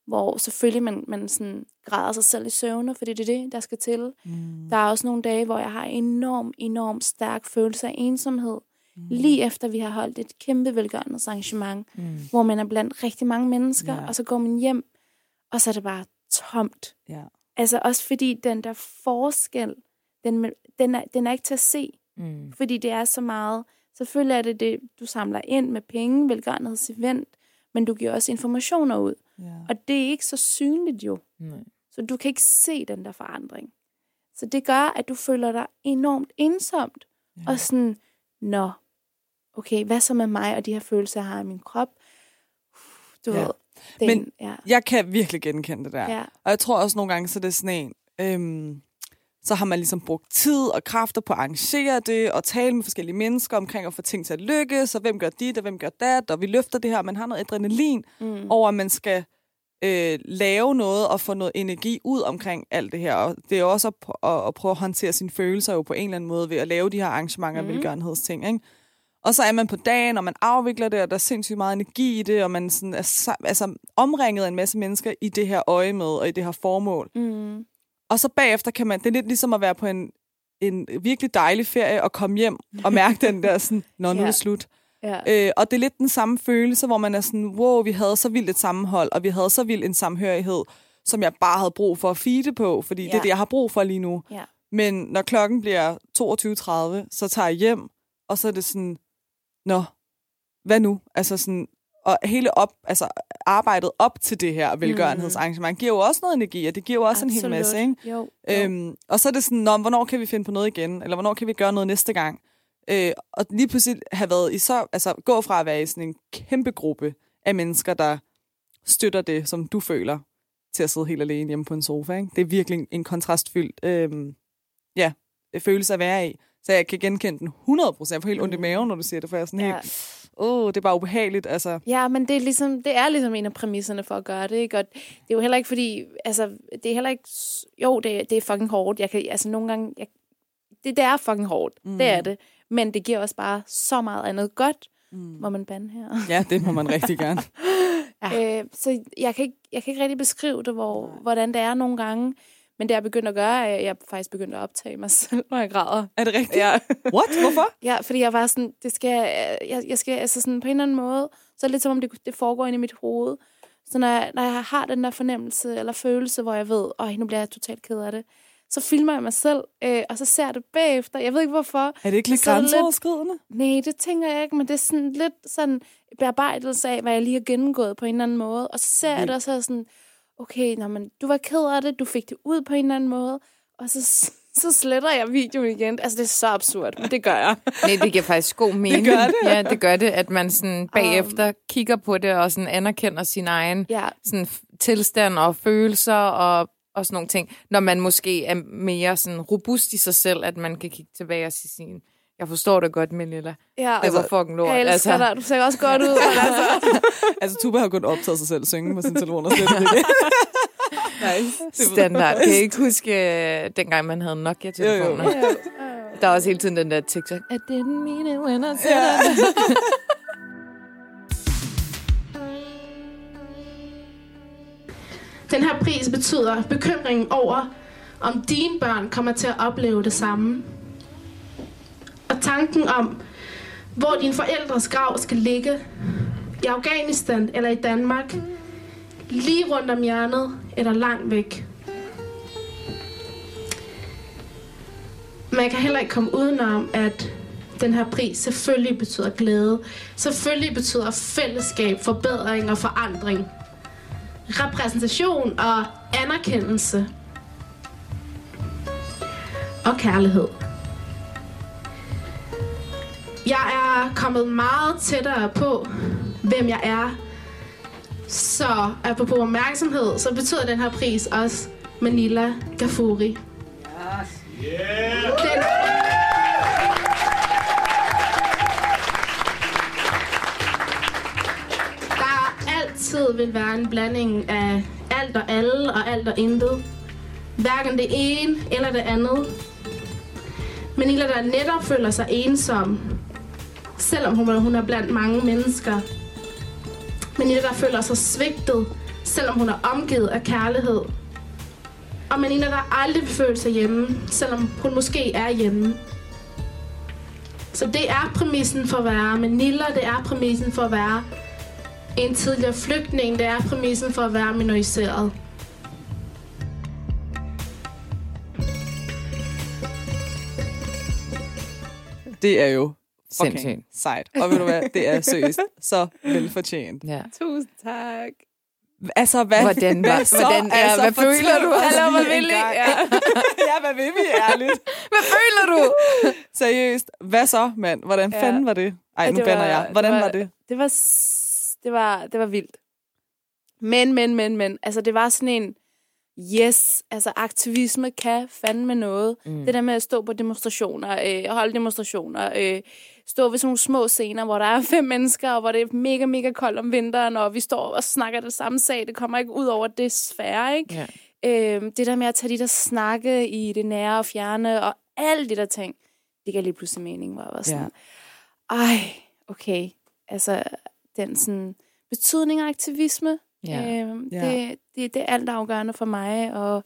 hvor selvfølgelig man, man sådan græder sig selv i søvne, fordi det er det, der skal til. Mm. Der er også nogle dage, hvor jeg har enorm, enorm stærk følelse af ensomhed, mm. lige efter vi har holdt et kæmpe velgørenhedsarrangement, mm. hvor man er blandt rigtig mange mennesker, yeah. og så går man hjem, og så er det bare tomt. Yeah. Altså også fordi den der forskel, den, den, er, den er ikke til at se, mm. fordi det er så meget, selvfølgelig er det det, du samler ind med penge, velgørenhedsevent, men du giver også informationer ud. Ja. Og det er ikke så synligt jo. Nej. Så du kan ikke se den der forandring. Så det gør, at du føler dig enormt ensomt. Ja. Og sådan, nå, okay, hvad så med mig og de her følelser, jeg har i min krop? Du ja. ved, den, Men ja. jeg kan virkelig genkende det der. Ja. Og jeg tror også nogle gange, så det er sådan en, øhm, så har man ligesom brugt tid og kræfter på at arrangere det, og tale med forskellige mennesker omkring at få ting til at lykkes, og hvem gør dit, og hvem gør dat, og vi løfter det her, man har noget adrenalin mm. over, at man skal øh, lave noget og få noget energi ud omkring alt det her. Og det er også at, at, at prøve at håndtere sine følelser jo på en eller anden måde ved at lave de her arrangementer mm. og velgørenhedsting, ikke? Og så er man på dagen, og man afvikler det, og der er sindssygt meget energi i det, og man sådan er altså, omringet af en masse mennesker i det her øje med, og i det her formål. Mm. Og så bagefter kan man, det er lidt ligesom at være på en, en virkelig dejlig ferie og komme hjem og mærke den der sådan, når nu er det slut. Ja. Øh, og det er lidt den samme følelse, hvor man er sådan, wow, vi havde så vildt et sammenhold, og vi havde så vildt en samhørighed, som jeg bare havde brug for at feede på, fordi ja. det er det, jeg har brug for lige nu. Ja. Men når klokken bliver 22.30, så tager jeg hjem, og så er det sådan, nå, hvad nu? Altså sådan, og hele op, altså arbejdet op til det her velgørenhedsarrangement giver jo også noget energi, og det giver jo også Absolut. en hel masse. Ikke? Jo, jo. Øhm, og så er det sådan, Nå, hvornår kan vi finde på noget igen? Eller hvornår kan vi gøre noget næste gang? Øh, og lige pludselig have været i så, altså gå fra at være i sådan en kæmpe gruppe af mennesker, der støtter det, som du føler, til at sidde helt alene hjemme på en sofa. Ikke? Det er virkelig en kontrastfyldt øh, ja, følelse at være i. Så jeg kan genkende den 100%. Jeg får helt ondt i mm. maven, når du siger det, for jeg er sådan ja. helt åh, oh, det er bare ubehageligt. Altså. Ja, men det er, ligesom, det er ligesom en af præmisserne for at gøre det. Ikke? Og det er jo heller ikke fordi, altså, det er heller ikke, jo, det, det er fucking hårdt. Jeg kan, altså nogle gange, jeg, det, det er fucking hårdt. Mm. Det er det. Men det giver også bare så meget andet godt. Mm. Må man bande her? Ja, det må man rigtig gerne. ja. øh, så jeg kan, ikke, jeg kan ikke rigtig beskrive det, hvor, hvordan det er nogle gange. Men det, jeg begyndt at gøre, er, at jeg faktisk begyndt at optage mig selv, når jeg græder. Er det rigtigt? Ja. What? Hvorfor? ja, fordi jeg var sådan, det skal, jeg, jeg skal, altså sådan på en eller anden måde, så er det lidt som om, det, det foregår inde i mit hoved. Så når jeg, når jeg har den der fornemmelse eller følelse, hvor jeg ved, at nu bliver jeg totalt ked af det, så filmer jeg mig selv, øh, og så ser jeg det bagefter. Jeg ved ikke, hvorfor. Er det ikke lidt grænseoverskridende? Nej, det tænker jeg ikke, men det er sådan lidt sådan bearbejdelse af, hvad jeg lige har gennemgået på en eller anden måde. Og så ser jeg det, og så er sådan, okay, nå, men du var ked af det, du fik det ud på en eller anden måde, og så så sletter jeg videoen igen. Altså, det er så absurd, men det gør jeg. Nej, det giver faktisk god mening. gør det. Ja, det gør det, at man sådan bagefter um, kigger på det og sådan anerkender sin egen Ja, sådan tilstand og følelser og, og sådan nogle ting. Når man måske er mere sådan robust i sig selv, at man kan kigge tilbage og sige sin, jeg forstår det godt, Melilla. ja. Det var fucking lort. jeg elsker altså. dig. Du ser også godt ud. men Altså. Altså, Tuba har kun optaget sig selv synge på sin telefon og slet ikke. nice. Standard. Kan I ikke huske, uh, dengang man havde Nokia-telefoner? Jo, jo. Der er også hele tiden den der TikTok. I didn't mean it when I said. Den her pris betyder bekymringen over, om dine børn kommer til at opleve det samme. Og tanken om, hvor dine forældres grav skal ligge, i Afghanistan eller i Danmark, lige rundt om hjørnet eller langt væk. Man kan heller ikke komme udenom, at den her pris selvfølgelig betyder glæde. Selvfølgelig betyder fællesskab, forbedring og forandring repræsentation og anerkendelse. Og kærlighed. Jeg er kommet meget tættere på, hvem jeg er. Så apropos opmærksomhed, så betyder den her pris også Manila Gafuri. Den, der altid vil være en blanding af alt og alle og alt og intet. Hverken det ene eller det andet. Manila, der netop føler sig ensom, selvom hun, hun er blandt mange mennesker. Manila, der føler sig svigtet, selvom hun er omgivet af kærlighed. Og Manila, der aldrig vil føle sig hjemme, selvom hun måske er hjemme. Så det er præmissen for at være Manila, det er præmissen for at være en tidligere flygtning, det er præmissen for at være minoriseret. Det er jo fucking Sindssygt. sejt. Og ved du hvad, det er seriøst så velfortjent. Ja. Tusind tak. Altså, hvad, Hvordan var- hvad, så? hvordan- ja, altså, hvad føler du? Hallo, hvad vil I? Ja. ja, hvad vil vi ærligt? Hvad føler du? Seriøst, hvad så, mand? Hvordan Ja. fanden var det? Ej, Ja, nu det bander var- jeg. Hvordan det var, var- det? Det var, det var, det var vildt. Men, men, men, men. Altså, det var sådan en, yes, altså aktivisme kan fandme noget. Mm. Det der med at stå på demonstrationer, øh, holde demonstrationer, øh, stå ved sådan nogle små scener, hvor der er fem mennesker, og hvor det er mega, mega koldt om vinteren, og vi står og snakker det samme sag, det kommer ikke ud over det sfære, ikke? Ja. Øhm, det der med at tage de der snakke i det nære og fjerne, og alle de der ting, det gav lige pludselig mening, hvor jeg var sådan, ej, okay, altså den sådan betydning af aktivisme, Ja. øhm, Ja. det, det, det er alt afgørende for mig, og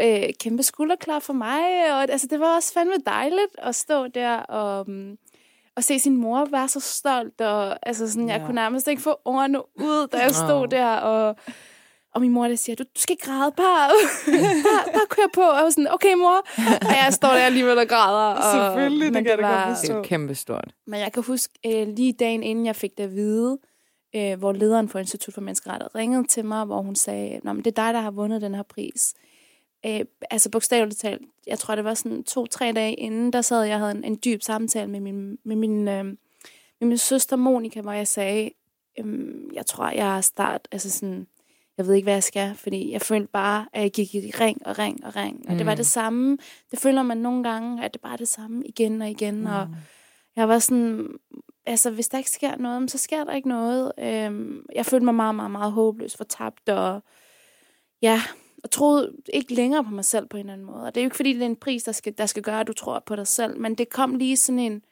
øh, kæmpe skulderklar for mig, og altså, det var også fandme dejligt at stå der og, um, og se sin mor være så stolt, og altså sådan, jeg Ja. kunne nærmest ikke få ordene ud, da jeg stod der, og og min mor der siger, du, du skal ikke græde, bare, bare, bare kør på. Og jeg var sådan, okay mor. Og jeg står der alligevel og græder. Og, Selvfølgelig, det kan jeg da godt Det er forstå. jo kæmpe stort. Men jeg kan huske, øh, lige dagen inden jeg fik det at vide, øh, hvor lederen for Institut for Menneskerettighed ringede til mig, hvor hun sagde, Nå, men det er dig, der har vundet den her pris. Øh, altså bogstaveligt talt, jeg tror, det var sådan to-tre dage inden, der sad jeg og havde en, en dyb samtale med min, med min, øh, med min søster Monika, hvor jeg sagde, øh, jeg tror, jeg er start, altså sådan, jeg ved ikke, hvad jeg skal, fordi jeg følte bare, at jeg gik i ring og ring og ring, og det var Mm. det samme. Det føler man nogle gange, at det bare er det samme igen og igen, og jeg var sådan, altså hvis der ikke sker noget, så sker der ikke noget. Øhm, jeg følte mig meget, meget, meget håbløs, fortabt, og ja, og troede ikke længere på mig selv på en eller anden måde. Og det er jo ikke, fordi det er en pris, der skal, der skal gøre, at du tror på dig selv, men det kom lige sådan en,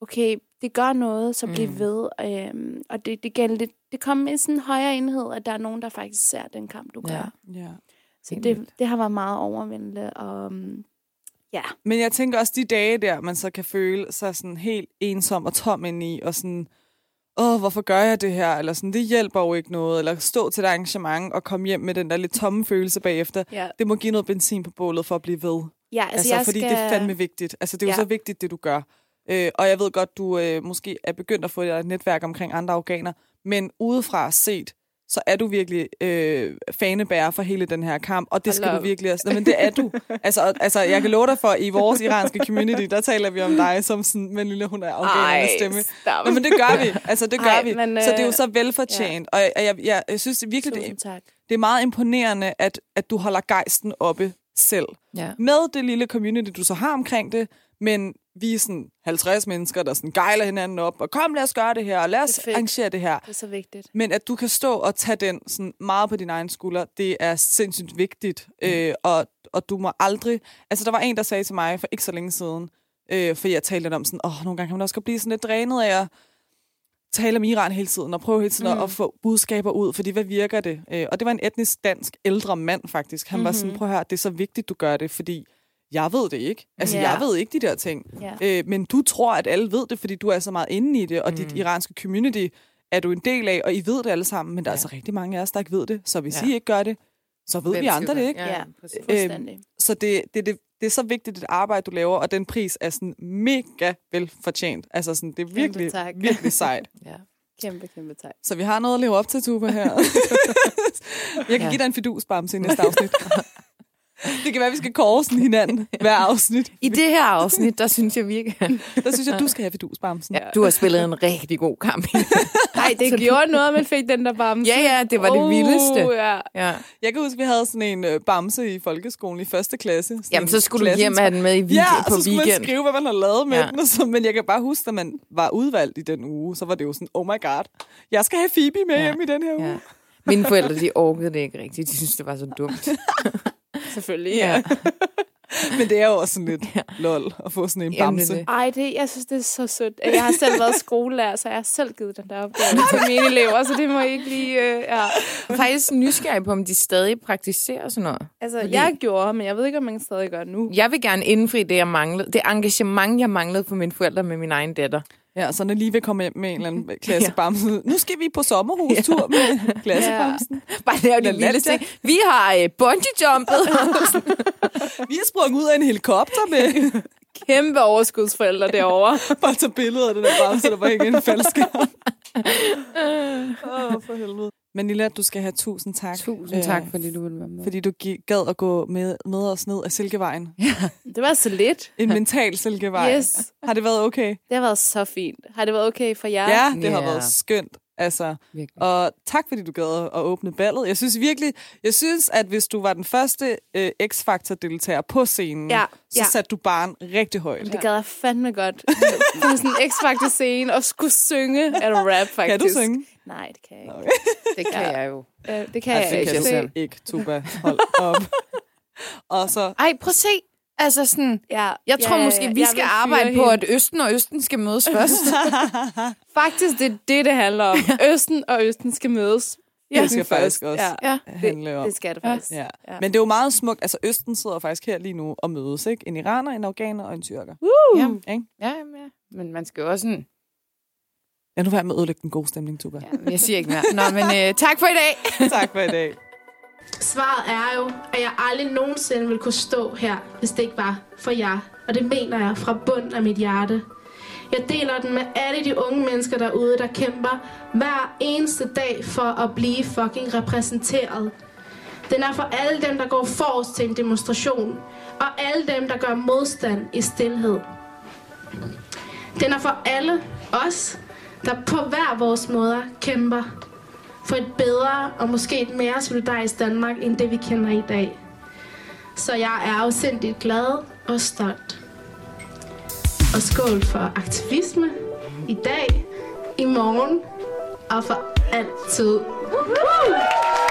okay, det gør noget, så bliv Mm. ved. Øhm, og det, det, gælder, det, det kom med sådan en højere enhed, at der er nogen, der faktisk ser den kamp, du Ja. gør. Ja. Så Helt det, det har været meget overvældende, og um, ja. Men jeg tænker også de dage der, man så kan føle sig sådan helt ensom og tom indeni, og sådan, åh, hvorfor gør jeg det her? Eller sådan, det hjælper jo ikke noget. Eller stå til et arrangement og komme hjem med den der lidt tomme følelse bagefter. Ja, Det må give noget benzin på bålet for at blive ved. ja Altså, altså, altså jeg fordi skal... det er fandme vigtigt. Altså, det er jo Ja. så vigtigt, det du gør. Øh, og jeg ved godt, du øh, måske er begyndt at få et netværk omkring andre organer, men udefra set, så er du virkelig øh, fanebærer for hele den her kamp, og det skal du virkelig også. Men det er du. altså, altså, jeg kan love dig for, i vores iranske community, der taler vi om dig som sådan, men lille hun er afghanernes stemme. stop. Nå, men det gør vi. Altså, det gør Ej, vi. men, så det er jo øh, så velfortjent. Og jeg, jeg, jeg, jeg synes virkelig, det, Tusind tak. det er meget imponerende, at, at du holder gejsten oppe selv. Ja. Med det lille community, du så har omkring det, men vi er sådan 50 mennesker, der sådan gejler hinanden op, og kom, lad os gøre det her, og lad os Det er fedt. arrangere det her. Det er så vigtigt. Men at du kan stå og tage den sådan meget på din egen skulder, det er sindssygt vigtigt. Mm. Øh, og, og du må aldrig... Altså, der var en, der sagde til mig for ikke så længe siden, øh, fordi jeg talte lidt om sådan, åh, nogle gange kan man også godt blive sådan lidt drænet af at tale om Iran hele tiden, og prøve hele tiden mm. at, at få budskaber ud, fordi hvad virker det? Øh, og det var en etnisk dansk ældre mand faktisk. Han mm-hmm. var sådan, prøv at høre, det er så vigtigt, du gør det, fordi jeg ved det ikke. Altså, Ja. jeg ved ikke de der ting. Ja. Øh, men du tror, at alle ved det, fordi du er så meget inde i det, og mm. dit iranske community er du en del af, og I ved det alle sammen, men der er altså rigtig mange af os, der ikke ved det. Så hvis Ja. I ikke gør det, så ved Hvem vi andre det ikke. Ja, Ja. Fuldstændig. Så det, det, det, det er så vigtigt et arbejde, du laver, og den pris er sådan mega velfortjent. Altså sådan, det er virkelig, virkelig sejt. Ja. Kæmpe, kæmpe tak. Så vi har noget at leve op til, Tuba, her. jeg kan Ja. give dig en fidusbamse i næste afsnit. det kan være, at vi skal sådan hinanden hver afsnit. I det her afsnit, der synes jeg virkelig, Der synes jeg, du skal have fidusbamsen. ja. du har spillet en rigtig god kamp. Nej, det gjorde noget, man fik den der bamse. ja, ja, det var det vildeste. Ja. Ja. Jeg kan huske, at vi havde sådan en øh, bamse i folkeskolen i første klasse. Sådan Jamen, så skulle du hjem have den med i weekend, Ja, på så skulle weekend. man skrive, hvad man har lavet med Ja. ja. den. Så, men jeg kan bare huske, at man var udvalgt i den uge, så var det jo sådan, oh my god, jeg skal have Phoebe med Ja. ja. hjem i den her uge. Ja. Mine forældre, de orkede det ikke rigtigt. De synes, det var så dumt. Selvfølgelig. Ja. Men det er jo også sådan lidt lol at få sådan en Jamen, bamse. er det. Ej, det, jeg synes, det er så sødt. Jeg har selv været skolelærer, så jeg har selv givet den der opgave til mine elever, så det må I ikke lige... Øh, ja. Faktisk nysgerrig på, om de stadig praktiserer sådan noget. Altså, Fordi- jeg gjorde, men jeg ved ikke, om man stadig gør nu. Jeg vil gerne indfri det, jeg manglede. Det engagement, jeg manglede for mine forældre med min egen datter. Ja, så når lige vil komme hjem med en eller anden klassebamse. Nu skal vi på sommerhustur med klassebamsen. Bare lave de La vildeste Latte. ting. Vi har uh, bungee-jumpet. Vi har sprunget ud af en helikopter med Kæmpe overskudsforældre derovre. bare tage billeder af den der bamse, der var ikke en faldskærm. Åh, oh, for helvede. Men Lilla, du skal have tusind tak. Tusind tak, fordi du ville være med. Fordi du gad at gå med, med os ned af Silkevejen. Det var så lidt. En mental Silkevej. Yes. Har det været okay? Det har været så fint. Har det været okay for jer? Ja, det har Ja. været skønt. Altså, Virkelig. og tak fordi du gad at åbne ballet. Jeg synes virkelig, jeg synes, at hvis du var den første øh, X-Factor-deltager på scenen, Ja, så ja. satte du barn rigtig højt. Det gad jeg fandme godt. På sådan en x scene og skulle synge eller rap, faktisk. Kan du synge? Nej, det kan jeg ikke. Okay. Det kan jeg jo. Øh, det kan Ej, jeg det ikke. kan du selv. ikke, Tuba. Hold op. og så, Ej, prøv at se. Altså sådan, Ja, jeg tror ja, måske, ja, vi skal arbejde fyre på, hende. at Østen og Østen skal mødes først. Faktisk, det er det, det handler om. Østen og Østen skal mødes. ja, det skal faktisk også Ja, ja. handle om. det skal det faktisk. Ja. Ja. Men det er jo meget smukt. Altså, Østen sidder faktisk her lige nu og mødes, ikke? En iraner, en afghaner og en tyrker. Uh. Ja. Ikke? Ja, ja. Men man skal jo også sådan... Ja, nu jeg med at ødelægge den gode stemning, Tuba. Ja, men jeg siger ikke mere. Nå, men øh, tak for i dag. tak for i dag. Svaret er jo, at jeg aldrig nogensinde ville kunne stå her, hvis det ikke var for jer. Og det mener jeg fra bunden af mit hjerte. Jeg deler den med alle de unge mennesker derude, der kæmper hver eneste dag for at blive fucking repræsenteret. Den er for alle dem, der går forrest til en demonstration. Og alle dem, der gør modstand i stillhed. Den er for alle os, der på hver vores måder kæmper for et bedre og måske et mere solidarisk Danmark, end det vi kender i dag. Så jeg er afsindigt glad og stolt. Og skål for aktivisme i dag, i morgen og for altid. Woohoo!